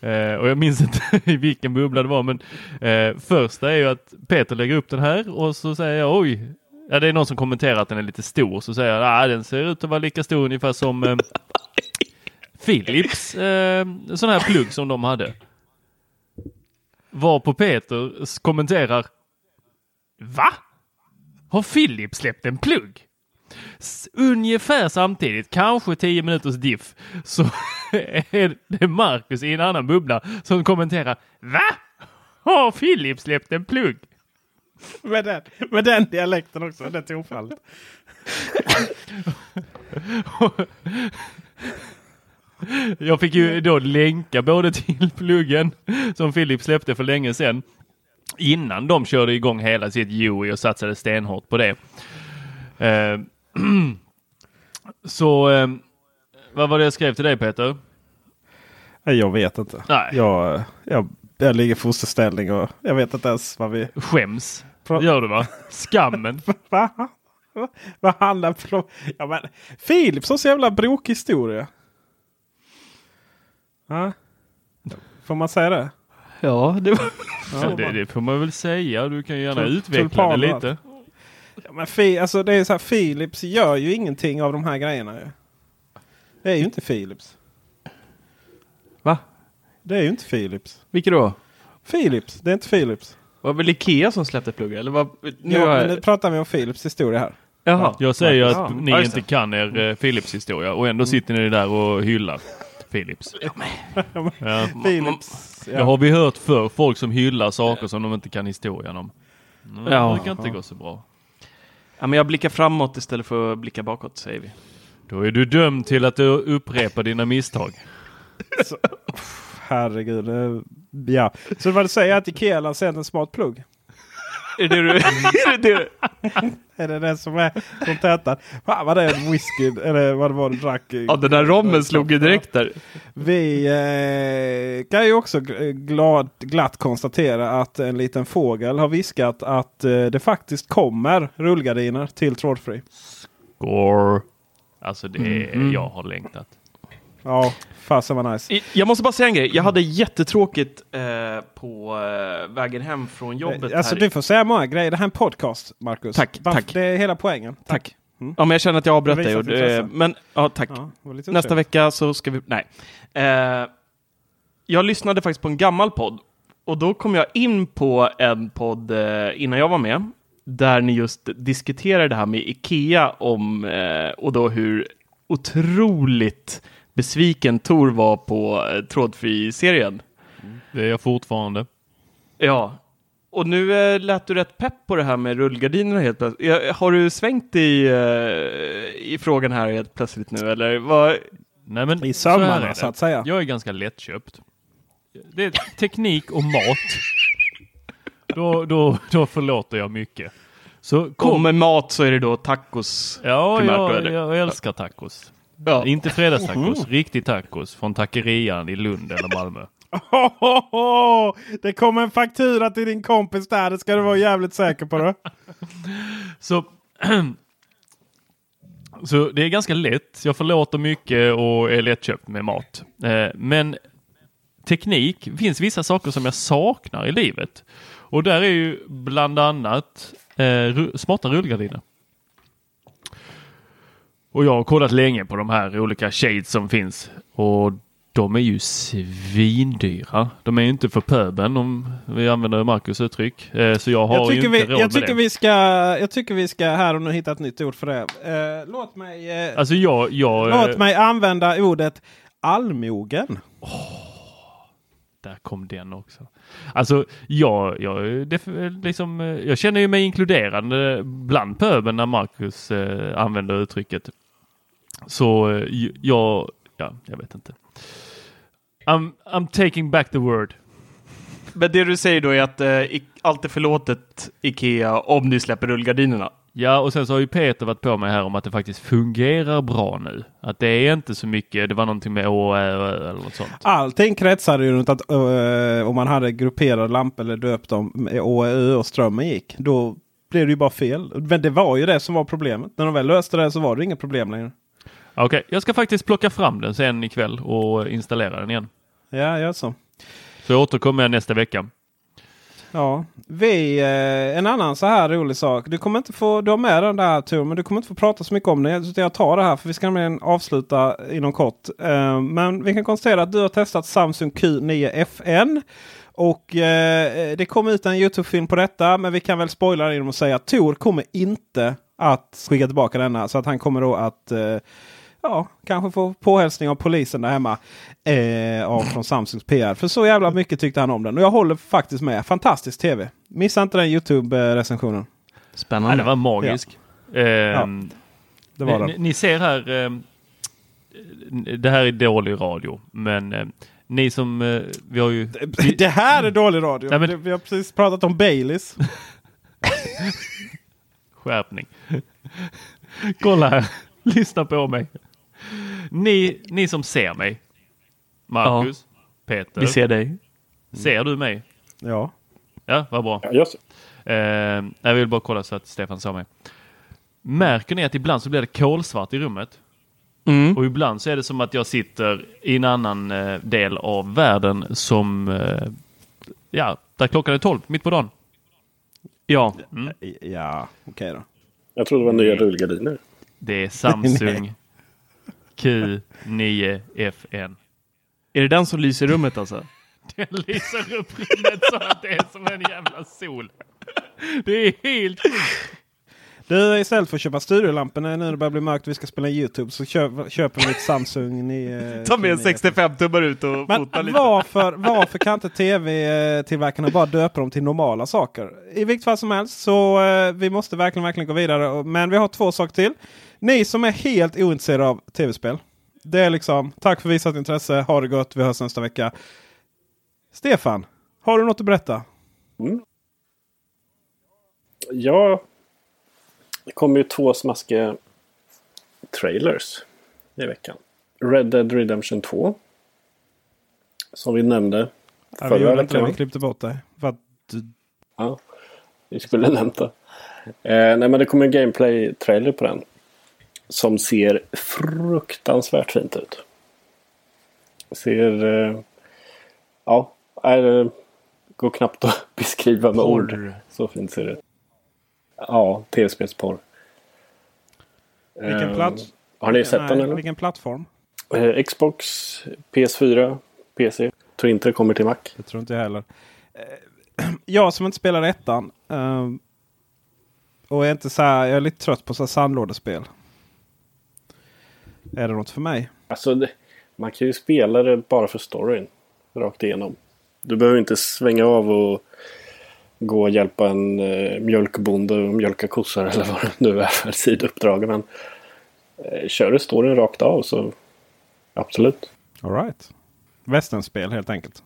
Eh, och jag minns inte i vilken bubbla det var men eh, första är ju att Peter lägger upp den här och så säger jag oj, ja, det är någon som kommenterar att den är lite stor så säger jag att den ser ut att vara lika stor ungefär som eh, Philips eh, sån här plugg som de hade. Var på Peter kommenterar Va? Har Philips släppt en plugg? S- Ungefär samtidigt, kanske 10 minuters diff, så är det Marcus i en annan bubbla som kommenterar Va? Har Philips släppt en plugg? Med den, med den dialekten också, det tonfallet. Jag fick ju då länka både till pluggen som Philips släppte för länge sedan innan de körde igång hela sitt UI och satsade stenhårt på det. Eh, så eh, vad var det jag skrev till dig Peter? Jag vet inte. Nej. Jag, jag, jag ligger i fosterställning och jag vet inte ens vad vi... Skäms. Pra- Gör du va? Skammen. Va? Va- Vad handlar på? Ja, men Philips har så jävla brokig historia. Ja. Får man säga det? Ja, det var... Ja, det, det får man väl säga. Du kan ju gärna Tul- utveckla det lite. Ja, men Fi- alltså, det är så här, Philips gör ju ingenting av de här grejerna. Ju. Det är ju inte Philips. Va? Det är ju inte Philips. Vilka då? Philips, det är inte Philips. Var det väl Ikea som släppte pluggar? Eller vad? Nu Ja, jag... nu pratar vi om Philips historia här. Jaha. Jag säger ju att Ja. ni Ja, inte kan er eh, Philips historia och ändå sitter ni där och hyllar Philips. Ja. Philips. ja. Det har vi hört för folk som hyllar saker som de inte kan historien om. Mm, Ja. Det brukar inte gå så bra. Ja, men jag blickar framåt istället för att blicka bakåt säger vi. Då är du dömd till att du upprepar dina misstag. Så, herregud. eh, Ja. Så vad du säger att Ikea lanserat en smart plugg? Är det du? är det det? Är det det som är kontentan? Fan vad det är en whisky eller vad det var du drack. Ja, den där rommen slog ju direkt där. Vi eh, kan ju också gl- glad, glatt konstatera att en liten fågel har viskat att eh, det faktiskt kommer rullgardiner till trådfri. Score. Alltså det är, Mhm. jag har längtat. Ja, fasen vad nice. Jag måste bara säga en grej. Jag hade jättetråkigt eh, på eh, vägen hem från jobbet. Alltså här. du får säga många grejer. Det här är en podcast, Marcus. Tack, Varför- tack. Det är hela poängen. Tack. Mm. Ja, men jag känner att jag avbröt dig. och, eh, Men ja, tack. Ja, Nästa vecka så ska vi... Nej. Eh, jag lyssnade faktiskt på en gammal podd. Och då kom jag in på en podd eh, innan jag var med. Där ni just diskuterade det här med Ikea om, eh, och då hur otroligt besviken Tor var på eh, trådfri-serien. Det är jag fortfarande. Ja. Och nu eh, lät du rätt pepp på det här med rullgardinerna helt plötsligt. Ja, Har du svängt i, eh, i frågan här helt plötsligt nu eller? Vad? Nej, men I så här är sömmarna det. så att säga. Jag är ganska lättköpt. Det är teknik och mat. Då, då, då förlåter jag mycket. Så Och kom. med mat så är det då tacos. Ja, primärt då, jag, eller? jag älskar tacos. Ja. Inte fredagstacos, riktig tacos från taquerian i Lund eller Malmö. Det kommer en faktura till din kompis där. Det ska du vara jävligt säker på. Det. Så, så det är ganska lätt. Jag förlåter mycket och är lättköpt med mat. Eh, Men teknik, finns vissa saker som jag saknar i livet. Och där är ju bland annat eh, smarta rullgardiner. Och jag har kollat länge på de här olika shades som finns. Och de är ju svindyra. De är ju inte för pöben om vi använder Marcus uttryck. Eh, Så jag har Jag ju inte vi, råd jag, med tycker det. vi ska, jag tycker vi ska här och nu hitta ett nytt ord för det. Eh, låt, mig, eh, Alltså jag... jag låt mig använda ordet allmogen. Där kom den också. Alltså jag, jag, det, liksom, jag känner ju mig inkluderande bland pöbeln när Marcus eh, använder uttrycket. Så eh, jag, ja, jag vet inte. I'm, I'm taking back the word. Men det du säger då är att eh, allt är förlåtet Ikea om ni släpper rullgardinerna. Ja, och sen så har ju Peter varit på mig här om att det faktiskt fungerar bra nu. Att det är inte så mycket, det var någonting med å, ö, eller något sånt. Allting kretsade ju runt att eh, om man hade grupperade lampor eller döpt dem med Å, Ö och strömmen gick. Då blev det ju bara fel. Men det var ju det som var problemet. När de väl löste det så var det inget problem längre. Okej, jag ska faktiskt plocka fram den sen ikväll och installera den igen. Ja, gör så. Så jag återkommer nästa vecka. Ja, vi, eh, en annan så här rolig sak. Du kommer inte få, du har med den där Tor, men du kommer inte få prata så mycket om det. Så jag tar det här för vi ska nämligen avsluta inom kort. Eh, men vi kan konstatera att du har testat Samsung Q9 FN. Och eh, det kom ut en Youtube-film på detta. Men vi kan väl spoila genom att säga att Tor kommer inte att skicka tillbaka denna. Så att han kommer då att ja, kanske få påhälsning av polisen där hemma. Eh, av från Samsungs PR. För så jävla mycket tyckte han om den. Och jag håller faktiskt med. Fantastisk tv. Missa inte den Youtube-recensionen. Spännande. Ja, det var magisk. Ehm, det var ni, det. ni- ni ser här, ehm, det här är dålig radio, men ehm, ni som, eh, vi har ju... Det här är dålig radio. Nej, men- Det- Vi har precis pratat om Baileys. Skärpning. Kolla här, lyssna på mig. Ni, ni som ser mig, Marcus, Peter. Vi ser dig. Ser du mig? Ja. Ja, vad bra. Ja, just Eh, jag vill bara kolla så att Stefan sa mig. Märker ni att ibland så blir det kolsvart i rummet? Mm. Och ibland så är det som att jag sitter i en annan eh, del av världen som, eh, ja, där klockan är 12, mitt på dagen. Ja. Mm. Ja, okej då. Jag trodde det var nya rullgardiner. Det är Samsung Q9FN. Är det den som lyser rummet alltså? Den lyser upp rummet så att det är som en jävla sol. Det är helt sjukt. Du istället för att köpa studiolampor när nu det börjar bli mörkt och vi ska spela YouTube så köp, köper vi lite Samsung. Ni, Ta med en ni- 65 tummar ut och Men fota lite. varför, varför kan inte tv-tillverkarna bara döpa dem till normala saker? I vilket fall som helst så eh, vi måste verkligen, verkligen gå vidare. Men vi har två saker till. Ni som är helt ointresserade av tv-spel. Det är liksom tack för visat intresse. Ha det gott. Vi hörs nästa vecka. Stefan, har du något att berätta? Ja, det kommer ju två smaskiga trailers i veckan. Red Dead Redemption 2. Som vi nämnde Ja, vi förra gjorde inte det. Vi klippte bort det. Du- Ja, vi skulle nämnt det. Eh, nej, men det kommer en gameplay-trailer på den. Som ser fruktansvärt fint ut. Ser... Eh, ja, är, det går knappt att beskriva med ord. Porr. Så fint ser det ut. Ja, tv-spelsporr. vilken Eh, plats? Har ni sett den Nej, eller? Vilken plattform? Eh, Xbox, PS4, PC. Tror inte det kommer till Mac. Det tror inte jag heller. Eh, Jag som inte spelar ettan. och är inte så här, jag är lite trött på så här sandlådespel. Är det något för mig? Alltså, det, man kan ju spela det bara för storyn. Rakt igenom. Du behöver inte svänga av och gå och hjälpa en eh, mjölkbonde och mjölka kossor eller vad det nu är för sidouppdrag. Men eh, kör du storyn rakt av så absolut. All right. Västernspel helt enkelt.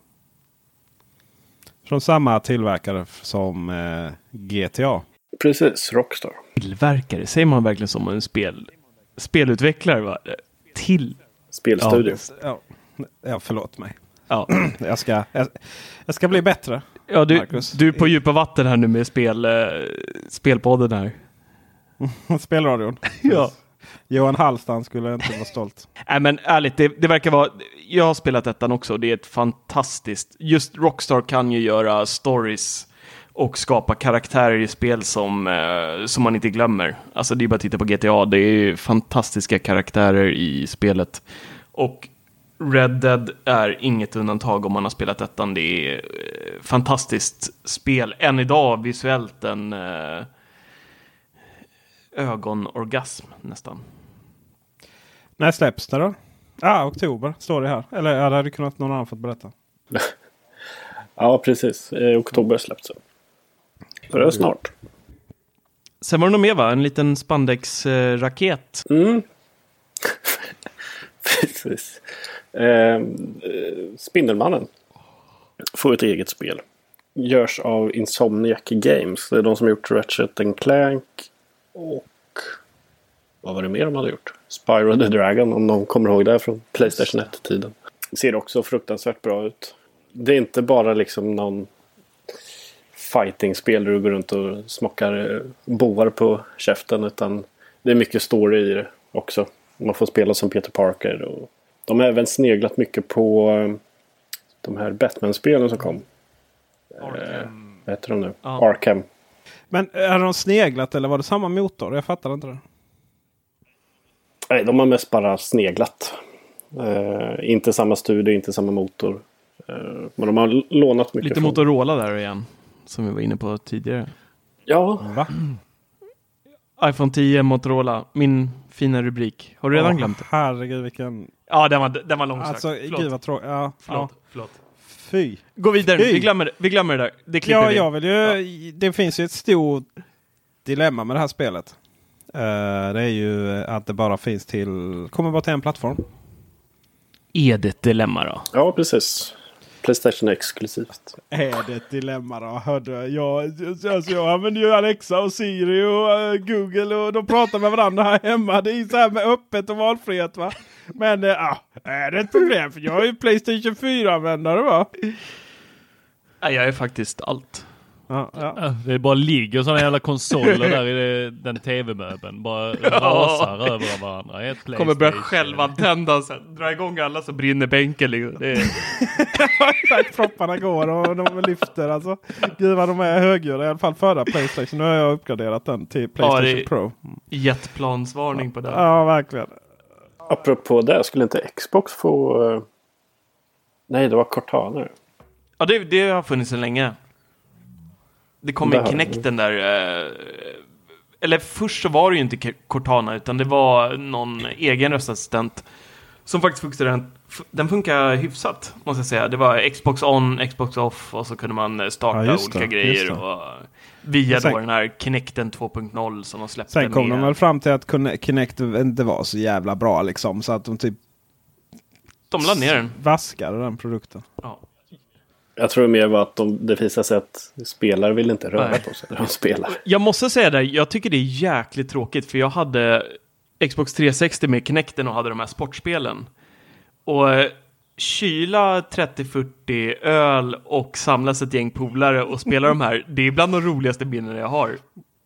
Från samma tillverkare som eh, GTA. Precis, Rockstar. Tillverkare, säger man verkligen som en spel, spelutvecklare? Va? Till? Spelstudio. Ja, ja förlåt mig. Ja. Jag ska, jag, jag ska bli bättre. Ja, du, Marcus. du är på djupa vatten här nu med spel, eh, spelpodden här. Spelradion. Ja. Johan Hallstam skulle inte vara stolt. Nej men ärligt, det, det verkar vara... Jag har spelat ettan också. Det är ett fantastiskt... Just Rockstar kan ju göra stories och skapa karaktärer i spel som, eh, som man inte glömmer. Alltså det är bara att titta på GTA. Det är ju fantastiska karaktärer i spelet. Och Red Dead är inget undantag om man har spelat ettan. Det är eh, fantastiskt spel. Än idag visuellt en eh, ögonorgasm nästan. När släpps det då? Ah, oktober står det här. Eller det hade kunnat någon annan fått berätta. Ja, precis. I oktober släpps det. Är snart. Sen var det nog mer va? En liten spandexraket. Mm. Precis. Eh, eh, Spindelmannen får ett eget spel. Görs av Insomniac Games. Det är de som gjort Ratchet and Clank. Och vad var det mer de hade gjort? Spyro the Dragon om någon kommer ihåg det från Playstation 1-tiden. Ser också fruktansvärt bra ut. Det är inte bara liksom någon fighting-spel där du går runt och smockar eh, boar på käften. Utan det är mycket story i det också. Man får spela som Peter Parker. Och de har även sneglat mycket på eh, de här Batman-spelen som kom. Arkham. vad heter de nu? Ja. Arkham. Men är de sneglat eller var det samma motor? Jag fattar inte det. Nej, de har mest bara sneglat. Eh, inte samma studio, inte samma motor. Eh, men de har lånat mycket. Lite från- Motorola där igen. Som vi var inne på tidigare. Ja, Va? iPhone 10, Motorola. Min fina rubrik. Har du redan Åh, glömt det? Herregud vilken... Ja, den var, den var långsökt. Alltså Förlåt. gud vad tråkigt. Ja, Förlåt. ja. Förlåt. Fy. Gå vidare. Fy. Vi glömmer, det. vi glömmer det där. Det klipper Ja, vi. jag vill ju... Det finns ju ett stort dilemma med det här spelet. Eh, det är ju att det bara finns till... Kommer bara till en plattform. Är det ett dilemma då? ja precis. Playstation exklusivt. Är det ett dilemma då? Hörde jag, alltså jag använder ju Alexa och Siri och eh, Google och de pratar med varandra här hemma. Det är så här med öppet och valfrihet va. Men eh, ja, är det ett problem? För jag är ju Playstation 4-användare va. Nej, jag är faktiskt allt. Ja, ja. Ja, Det bara ligger sådana jävla konsoler där i den tv-möbeln. Bara rasar över varandra. Ett Kommer börja Playstation. självantända sen. Dra igång alla så brinner bänken. liksom. Det är... Propparna går och de lyfter alltså. Gud vad de är högljudda. I alla fall förra Playstation. Nu har jag uppgraderat den till Playstation Ja, det- Pro. Jetplansvarning på den. Ja, verkligen. Apropå det, skulle inte Xbox få... eh, Nej, det var Cortana. Ja, det, det har funnits sedan länge. Det kom en den där. Eh, eller först så var det ju inte Cortana utan det var någon egen röstassistent som faktiskt funkade den, funkar hyfsat måste jag säga. Det var Xbox on, Xbox off och så kunde man eh, starta Ja, olika det, grejer och via Sen- då den här Kinecten 2.0 som de släppte Sen kom med. de väl fram till att Kinect inte var så jävla bra liksom. Så att de typ De la ner den. vaskade den produkten. Ja. Jag tror mer var att de, det visade sig att spelare vill inte röra Nej. på sig när de spelar. Jag måste säga det, jag tycker det är jäkligt tråkigt för jag hade Xbox 360 med Kinecten och hade de här sportspelen. Och eh, kyla 30-40 öl och samlas ett gäng polare och spela de här, det är bland de roligaste minnen jag har.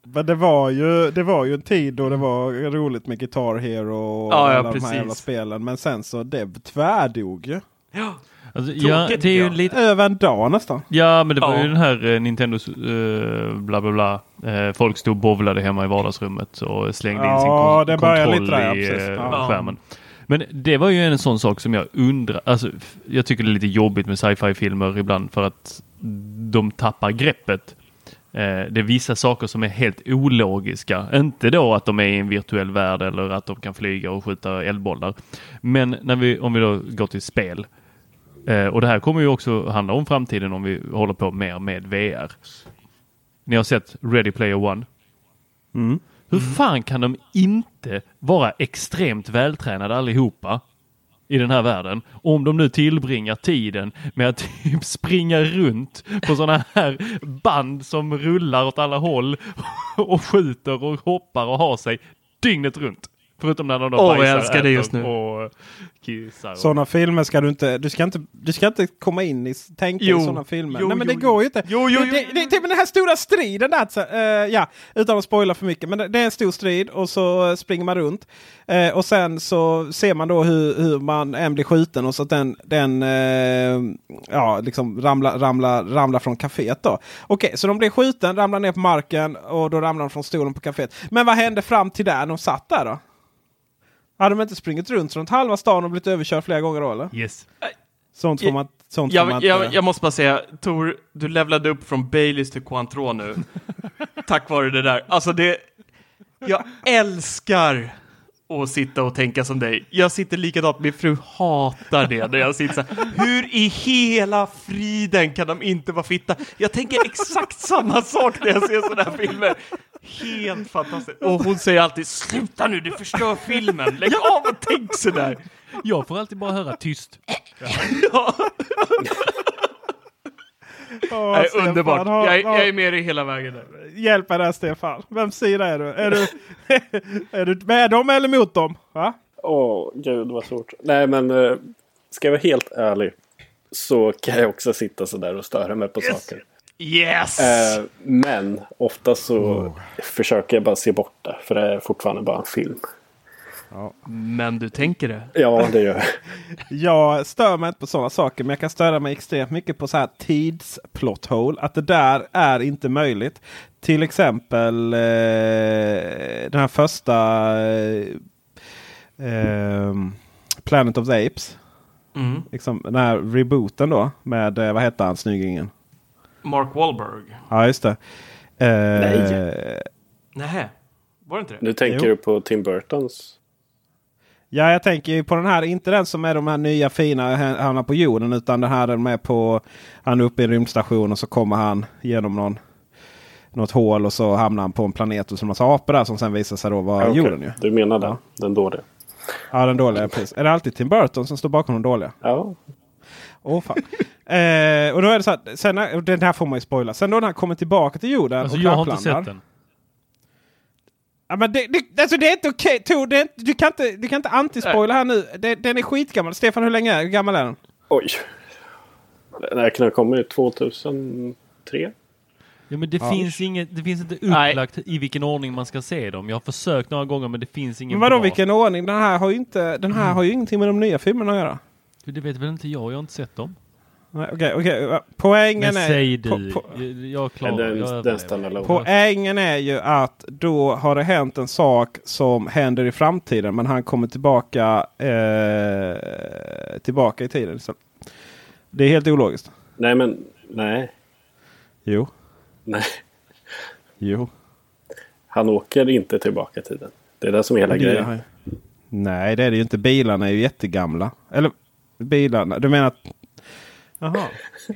Men det var, ju, det var ju en tid då det var roligt med Guitar Hero och Ja, ja, alla de precis. här jävla spelen. Men sen så det tvärdog ju. Ja, Alltså, ja, det är ju ja. lite... Över en dag nästan. Ja, men det var Ja. ju den här eh, Nintendos eh, bla bla bla. Eh, folk stod och bovlade hemma i vardagsrummet och slängde in sin Ja, kon- det kontroll lite där, ja, i eh, Ja. skärmen. Men det var ju en sån sak som jag undrar, alltså jag tycker det är lite jobbigt med sci-fi filmer ibland för att de tappar greppet. Eh, det är vissa saker som är helt ologiska. Inte då att de är i en virtuell värld eller att de kan flyga och skjuta eldbollar. Men när vi, om vi då går till spel. Eh, och det här kommer ju också handla om framtiden om vi håller på mer med VR. Ni har sett Ready Player One. Mm. Hur fan kan de inte vara extremt vältränade allihopa i den här världen? Om de nu tillbringar tiden med att typ springa runt på sådana här band som rullar åt alla håll och skjuter och hoppar och har sig dygnet runt. Förutom när de då jag bajsar, älskar det just nu. och kissar. Sådana filmer ska du inte, du ska inte, du ska inte komma in i, tänka Jo. i sådana filmer. Jo, Nej men jo, det går ju inte. Jo, jo, det, det, det, men den här stora striden där, så, eh, ja, utan att spoila för mycket. Men det, det är en stor strid och så eh, springer man runt. Eh, och sen så ser man då hur, hur man än blir skjuten och så att den, den eh, ja, liksom ramlar, ramlar, ramlar från kaféet då. Okej, så de blir skjuten, ramlar ner på marken och då ramlar de från stolen på kaféet. Men vad hände fram till där de satt där då? Hade de inte sprungit runt runt halva stan och blivit överkörd flera gånger då eller? Yes. Sånt får man, sånt Jag, inte... jag, jag måste bara säga, Tor, du levlade upp från Baileys till Cointreau nu. Tack vare det där. Alltså det... Jag älskar att sitta och tänka som dig. Jag sitter likadant, min fru hatar det. När jag sitter så här, hur i hela friden kan de inte vara fitta? Jag tänker exakt samma sak när jag ser sådana här filmer. Helt fantastiskt. Och hon säger alltid, sluta nu, du förstör filmen. Lägg av och tänk sådär. Jag får alltid bara höra tyst. Ja. Åh, Nej, Stefan, underbart. har- Jag, jag är med dig hela vägen där. Hjälp mig där Stefan. Vem sida är du? Är du, är du med dem eller mot dem? Va? Åh, gud vad svårt. Nej, men eh, ska jag vara helt ärlig så kan jag också sitta så där och störa mig på saker. Yes! Eh, men ofta så försöker jag bara se bort det. För det är fortfarande bara en film. Men du tänker det? Ja, det gör jag. Jag stör mig inte på sådana saker men jag kan störa mig extremt mycket på så här tidsplot hole. Att det där är inte möjligt. Till exempel eh, den här första eh, eh, Planet of the Apes. Mm. Liksom, den här rebooten då med, eh, vad hette han, snyggingen? Mark Wahlberg? Ja just det. Eh, Nej. Nähä, var det inte det? Nu tänker Jo. du på Tim Burtons. Ja, jag tänker ju på den här, inte den som är de här nya fina hamnar på jorden. Utan den här den är på, han är uppe i en rymdstation och så kommer han genom någon, något hål och så hamnar han på en planet och så en massa apor där som sen visar sig då vara Ja, okej. jorden. Ju. Du menar den? Den dåliga? Ja, den dåliga. Precis. Är det alltid Tim Burton som står bakom den dåliga? Ja. Åh fan. eh, och då är det så att, sen, den här får man ju spoila. Sen då när han kommer tillbaka till jorden Alltså och jag har inte sett den. Ja, men det, det, alltså det är inte okej Tor, det är inte, du kan inte, du kan inte antispoila här nu. Det, den är skitgammal. Stefan hur länge är hur gammal är den? Oj. Den här ha kommit 2003. Ja, men det, Ja. finns inget, det finns inte upplagt i vilken ordning man ska se dem. Jag har försökt några gånger men det finns ingen Men vadå bra. vilken ordning? Den här har ju inte, den här har ju ingenting med de nya filmerna att göra. Det vet väl inte jag, jag har inte sett dem. Okej, okej. Poängen Men är... säg du. po- po- jag klarar Den- jag den. Poängen är ju att då har det hänt en sak som händer i framtiden. Men han kommer tillbaka, eh, tillbaka i tiden. Så det är helt ologiskt. Nej, men nej. Jo. Nej. Jo. Han åker inte tillbaka i tiden. Det är det som är hela Det grejen. har- Nej, det är det ju inte. Bilarna är ju jättegamla. Eller bilarna. Du menar att... Jaha.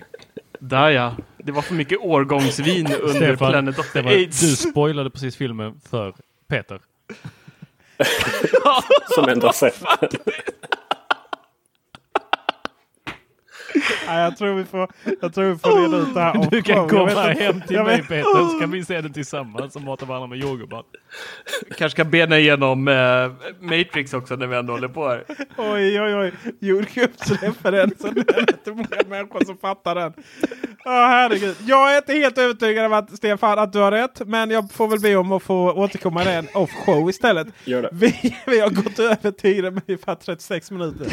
Där ja. Det var för mycket årgångsvin under Stefan, Planet of the Stefan, Apes. du spoilade precis filmen för Peter. Som ändå har sett jag tror vi får, jag tror vi får reda ut det här. Du kan komma hem till jag mig vet- Peter så kan vi se den tillsammans och mata varandra med jordgubbar. Kanske ska bena igenom eh, Matrix också när vi ändå håller på här. Oj, oj, oj. Jordgubbsreferensen. Det är inte många människor som fattar den. Åh herregud. Jag är inte helt övertygad om att Stefan att du har rätt. Men jag får väl be om att få återkomma i en off show istället. Gör det. Vi, vi har gått över tiden med ungefär 36 minuter.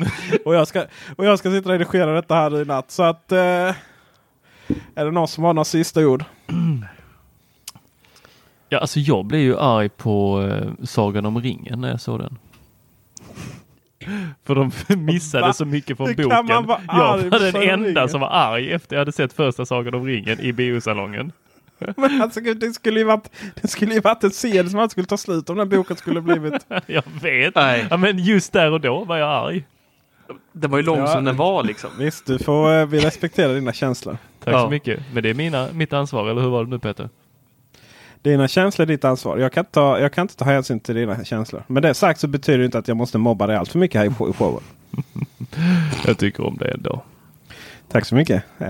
och, jag ska, och jag ska sitta och redigera detta här i natt. Så att... Eh, är det någon som har några sista ord? Ja, alltså jag blev ju arg på eh, Sagan om ringen när jag såg den. För de missade Va? så mycket från Hur kan boken. jag var den enda ringen? som var arg efter jag hade sett första Sagan om ringen i biosalongen. Men alltså, det, skulle ju varit, det skulle ju varit en serie som aldrig skulle ta slut om den boken skulle blivit... jag vet. Nej. Ja, men just där och då var jag arg. Den var ju lång Ja. som den var liksom. Visst, du får, eh, vi respekterar dina känslor. Tack Ja. så mycket. Men det är mina, mitt ansvar, eller hur var det nu Peter? Dina känslor är ditt ansvar. Jag kan, inte ta, jag kan inte ta hänsyn till dina känslor. Men det sagt så betyder det inte att jag måste mobba dig allt för mycket här i show- i showen. Jag tycker om det ändå. Tack så mycket. Eh,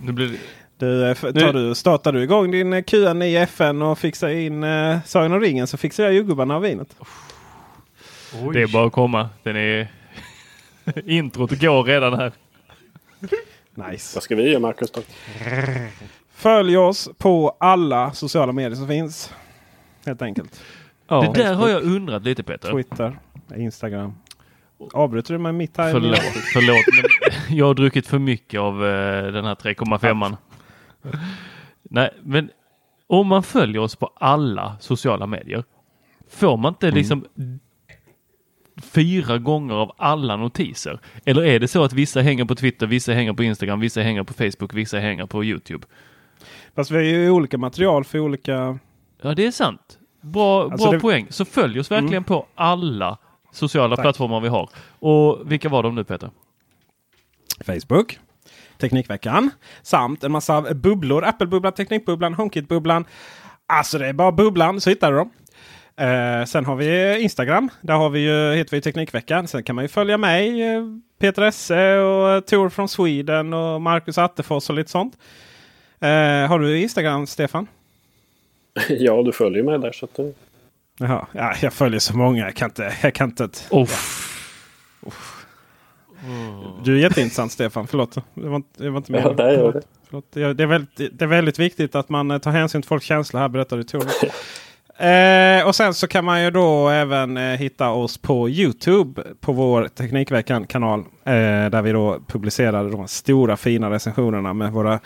Nu blir det... du, eh, tar du, startar du igång din eh, QN i FN och fixar in eh, Sagan om ringen så fixar jag jordgubbarna av vinet. det är bara att komma. Den är... Introt går redan här. Nice. Vad ska vi göra Marcus då? Följ oss på alla sociala medier som finns. Helt enkelt. det där har jag undrat lite Peter. Twitter, Instagram. Avbryter du mig mitt här? Förlåt, förlåt men jag har druckit för mycket av eh, den här 3,5. Nej, men om man följer oss på alla sociala medier, får man inte liksom fyra gånger av alla notiser? Eller är det så att vissa hänger på Twitter, vissa hänger på Instagram, vissa hänger på Facebook, vissa hänger på Youtube? Fast vi har ju olika material för olika... Ja, det är sant. Bra, Alltså bra det- poäng. Så följ oss verkligen Mm. på alla sociala Tack. plattformar vi har. Och vilka var de nu Peter? Facebook, Teknikveckan samt en massa bubblor. Apple-bubblan, Teknikbubblan, HomeKit-bubblan. Alltså det är bara bubblan så hittar du dem. Eh, sen har vi Instagram. Där har vi ju, heter vi Teknikveckan. Sen kan man ju följa mig, eh, Peter Esse och Tor från Sweden och Marcus Attefors och lite sånt. Eh, har du Instagram Stefan? Ja, du följer mig där. Så att det... Jaha, ja, jag följer så många. Jag kan inte... Jag kan inte Du är jätteintressant Stefan. Förlåt. Det var, inte- det var inte Ja, meningen. det det. Förlåt. Det, det, är väldigt, det är väldigt viktigt att man eh, tar hänsyn till folks känslor här berättade Tor. Eh, och sen så kan man ju då även eh, hitta oss på Youtube på vår Teknikveckan-kanal. Eh, där vi då publicerar de stora fina recensionerna med våra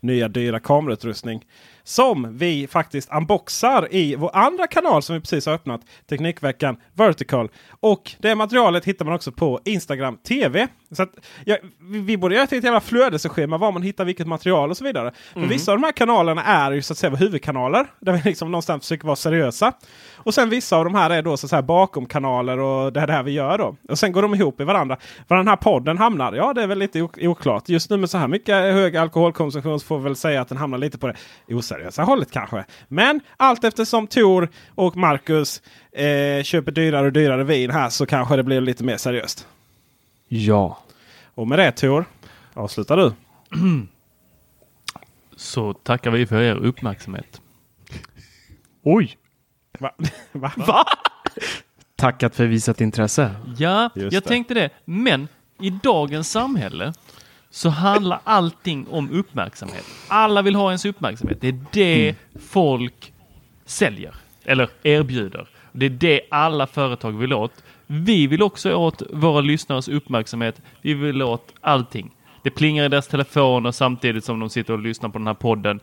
nya dyra kamerautrustning. Som vi faktiskt unboxar i vår andra kanal som vi precis har öppnat. Teknikveckan Vertical. Och det materialet hittar man också på Instagram TV. Så att, ja, vi, vi borde göra ett jävla flödesschema var man hittar vilket material och så vidare. För Mhm. vissa av de här kanalerna är ju så att säga huvudkanaler. Där vi liksom någonstans försöker vara seriösa. Och sen vissa av de här är då så att säga bakom kanaler och det är det här vi gör då. Och sen går de ihop i varandra. Var den här podden hamnar? Ja, det är väl lite ok- oklart. Just nu med så här mycket hög alkoholkonsumtion så får vi väl säga att den hamnar lite på det oseriösa hållet kanske. Men allt eftersom Tor och Marcus eh, köper dyrare och dyrare vin här så kanske det blir lite mer seriöst. Ja. Och med det Tor, avslutar du. Så tackar vi för er uppmärksamhet. Oj! Va? Va? Va? Tackat för visat intresse. Ja, Just jag det. tänkte det. Men i dagens samhälle så handlar allting om uppmärksamhet. Alla vill ha ens uppmärksamhet. Det är det folk säljer eller erbjuder. Det är det alla företag vill åt. Vi vill också åt våra lyssnares uppmärksamhet. Vi vill åt allting. Det plingar i deras telefoner samtidigt som de sitter och lyssnar på den här podden.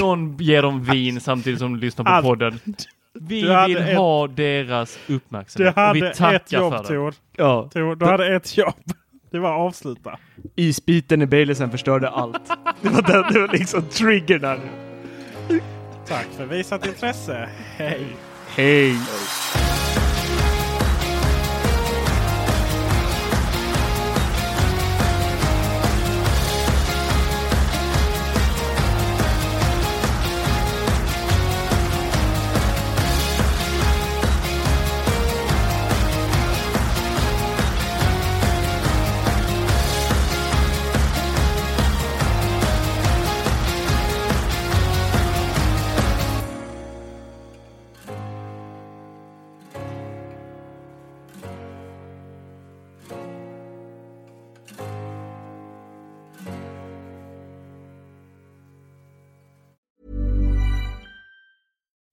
Någon ger dem vin samtidigt som de lyssnar på Allt. podden. Vi Du vill ett- ha deras Du uppmärksamhet. och hade vi ett tackar jobb för det. Ja. Tor. Du hade ett jobb. Det var att avsluta. Isbiten i Baileysen förstörde allt. Det var, den, det var liksom triggern där. Tack för visat intresse. Hej! Hej!